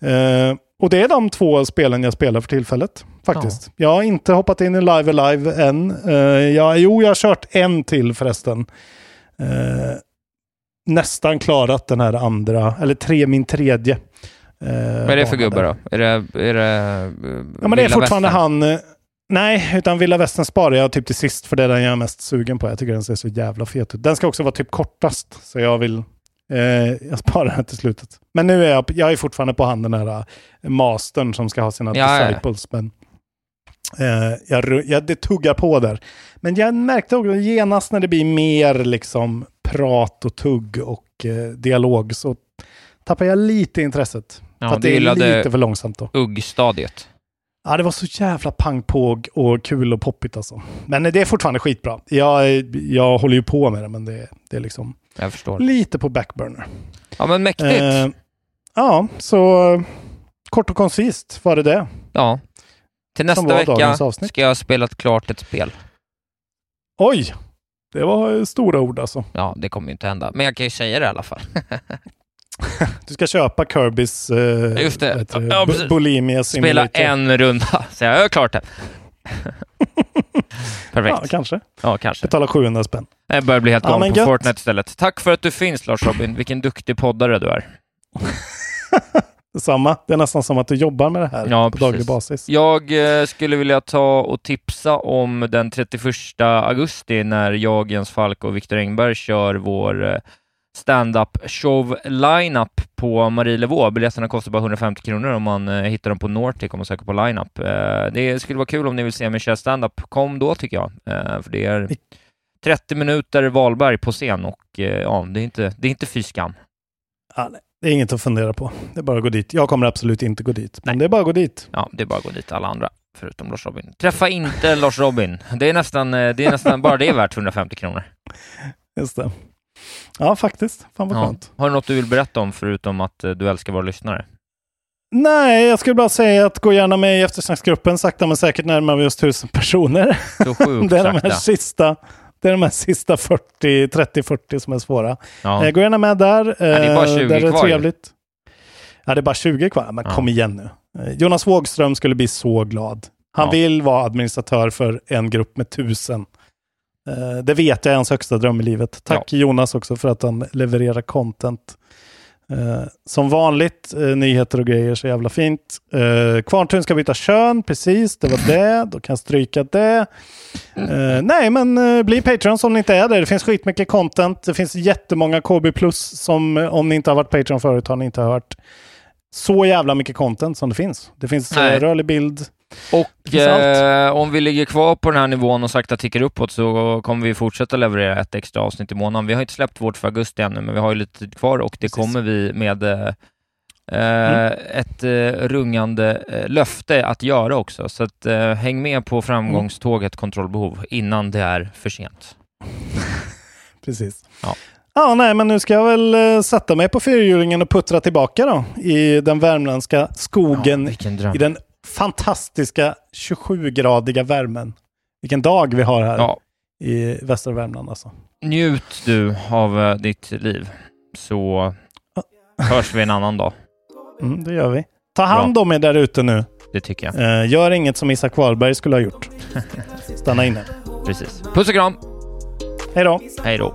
Eh, och det är de två spelen jag spelar för tillfället, faktiskt. Jag har inte hoppat in i Live Alive än. Eh, jag, jo, jag har kört en till förresten. Nästan klarat den här andra, eller tre, min tredje. Eh, Vad är det för där. då? Är det, är det Ja, men det är fortfarande Västern? han... Nej, utan Vilda Västern sparar jag typ till sist för det är den jag är mest sugen på. Jag tycker den ser så jävla fet ut. Den ska också vara typ kortast, så jag vill... Eh, jag sparar den till slutet. Men nu är jag, jag är fortfarande på han den här eh, mastern som ska ha sina Ja, ja. disciples. Men eh, jag, jag, det tuggar på där. Men jag märkte också genast när det blir mer liksom prat och tugg och eh, dialog så tappar jag lite intresset. Ja, för att det är lite för långsamt då. Ugg-stadiet. Ja, det var så jävla pang på och kul och poppigt alltså. Men det är fortfarande skitbra. Jag, jag håller ju på med det, men det, det är liksom Jag förstår. lite på backburner. Ja, men mäktigt. Eh, ja, så kort och koncist var det det. ja. Till nästa vecka ska jag ha spelat klart ett spel. Oj, det var stora ord alltså. Ja, det kommer ju inte hända. Men jag kan ju säga det i alla fall. Du ska köpa Kirbys eh, Just det. det, Ja. Bulimia Spela Simulator. en runda, så jag har klart det. Perfekt. Ja, kanske. Ja, kanske. Betala 700 spänn. Jag börjar bli helt Ja, galen men på. Fortnite istället. Tack för att du finns Lars Robin. Vilken duktig poddare du är. Samma. Det är nästan som att du jobbar med det här Ja, på daglig precis. basis. Jag eh, skulle vilja ta och tipsa om den 31 augusti när jag, Jens Falk och Viktor Engberg kör vår eh, stand-up show lineup på Marielevå. Biljetterna kostar bara 150 kronor om man eh, hittar dem på Nortic om man söker på lineup. Eh, det skulle vara kul om ni vill se mig köra stand-up. Kom då tycker jag. Eh, för det är 30 minuter Wahlberg på scen och ja, det är inte, det är inte fy skam. Ja, nej, det är inget att fundera på. Det är bara att gå dit. Jag kommer absolut inte gå dit, men det är bara att gå dit. Ja, det är bara att gå dit alla andra, förutom Lars Robin. Träffa inte Lars Robin. Det är nästan, det är nästan bara det är värt 150 kronor. Just det. Ja, faktiskt. Fan vad Ja. skönt. Har du något du vill berätta om förutom att eh, du älskar våra lyssnare? Nej, jag skulle bara säga att gå gärna med i eftersnacksgruppen. Sakta men säkert närmar vi oss tusen personer. Så sjukt det är de här sista det är de här sista 40, 30-40 som är svåra. Ja. Eh, gå gärna med där. Eh, det är bara 20 där är det kvar ju. trevligt. Ja, det är bara 20 kvar. Men Ja. kom igen nu. Eh, Jonas Wågström skulle bli så glad. Han Ja. vill vara administratör för en grupp med tusen. Eh, det vet jag är hans högsta dröm i livet. Tack Jonas också för att han levererar content Eh, som vanligt, eh, nyheter och grejer, så jävla fint. Eh, Kvarntun ska byta kön, precis, det var det. Då kan jag stryka det. Eh, nej, men bli Patreon om ni inte är det. Det finns skitmycket content. Det finns jättemånga KB+, som om ni inte har varit Patreon förut har ni inte hört så jävla mycket content som det finns. Det finns Nej. rörlig bild. Och eh, om vi ligger kvar på den här nivån och sakta tickar uppåt så kommer vi fortsätta leverera ett extra avsnitt i månaden. Vi har inte släppt vårt för augusti ännu, men vi har ju lite tid kvar och det kommer vi med eh, Mm. ett eh, rungande eh, löfte att göra också. Så att, eh, häng med på framgångståget kontrollbehov innan det är för sent. Precis. Ja. Ja, nej, men nu ska jag väl eh, sätta mig på fyrhjulingen och puttra tillbaka då i den värmländska skogen dröm. i den fantastiska 27-gradiga värmen. Vilken dag vi har här Ja. i västra Värmland alltså. Njut du av eh, ditt liv, så hörs vi en annan dag. Mm, det gör vi. Ta hand om er där ute nu. Det tycker jag. Eh, gör inget som Isak Wahlberg skulle ha gjort. Stanna inne. Precis. Puss och kram! Hej då! Hej då!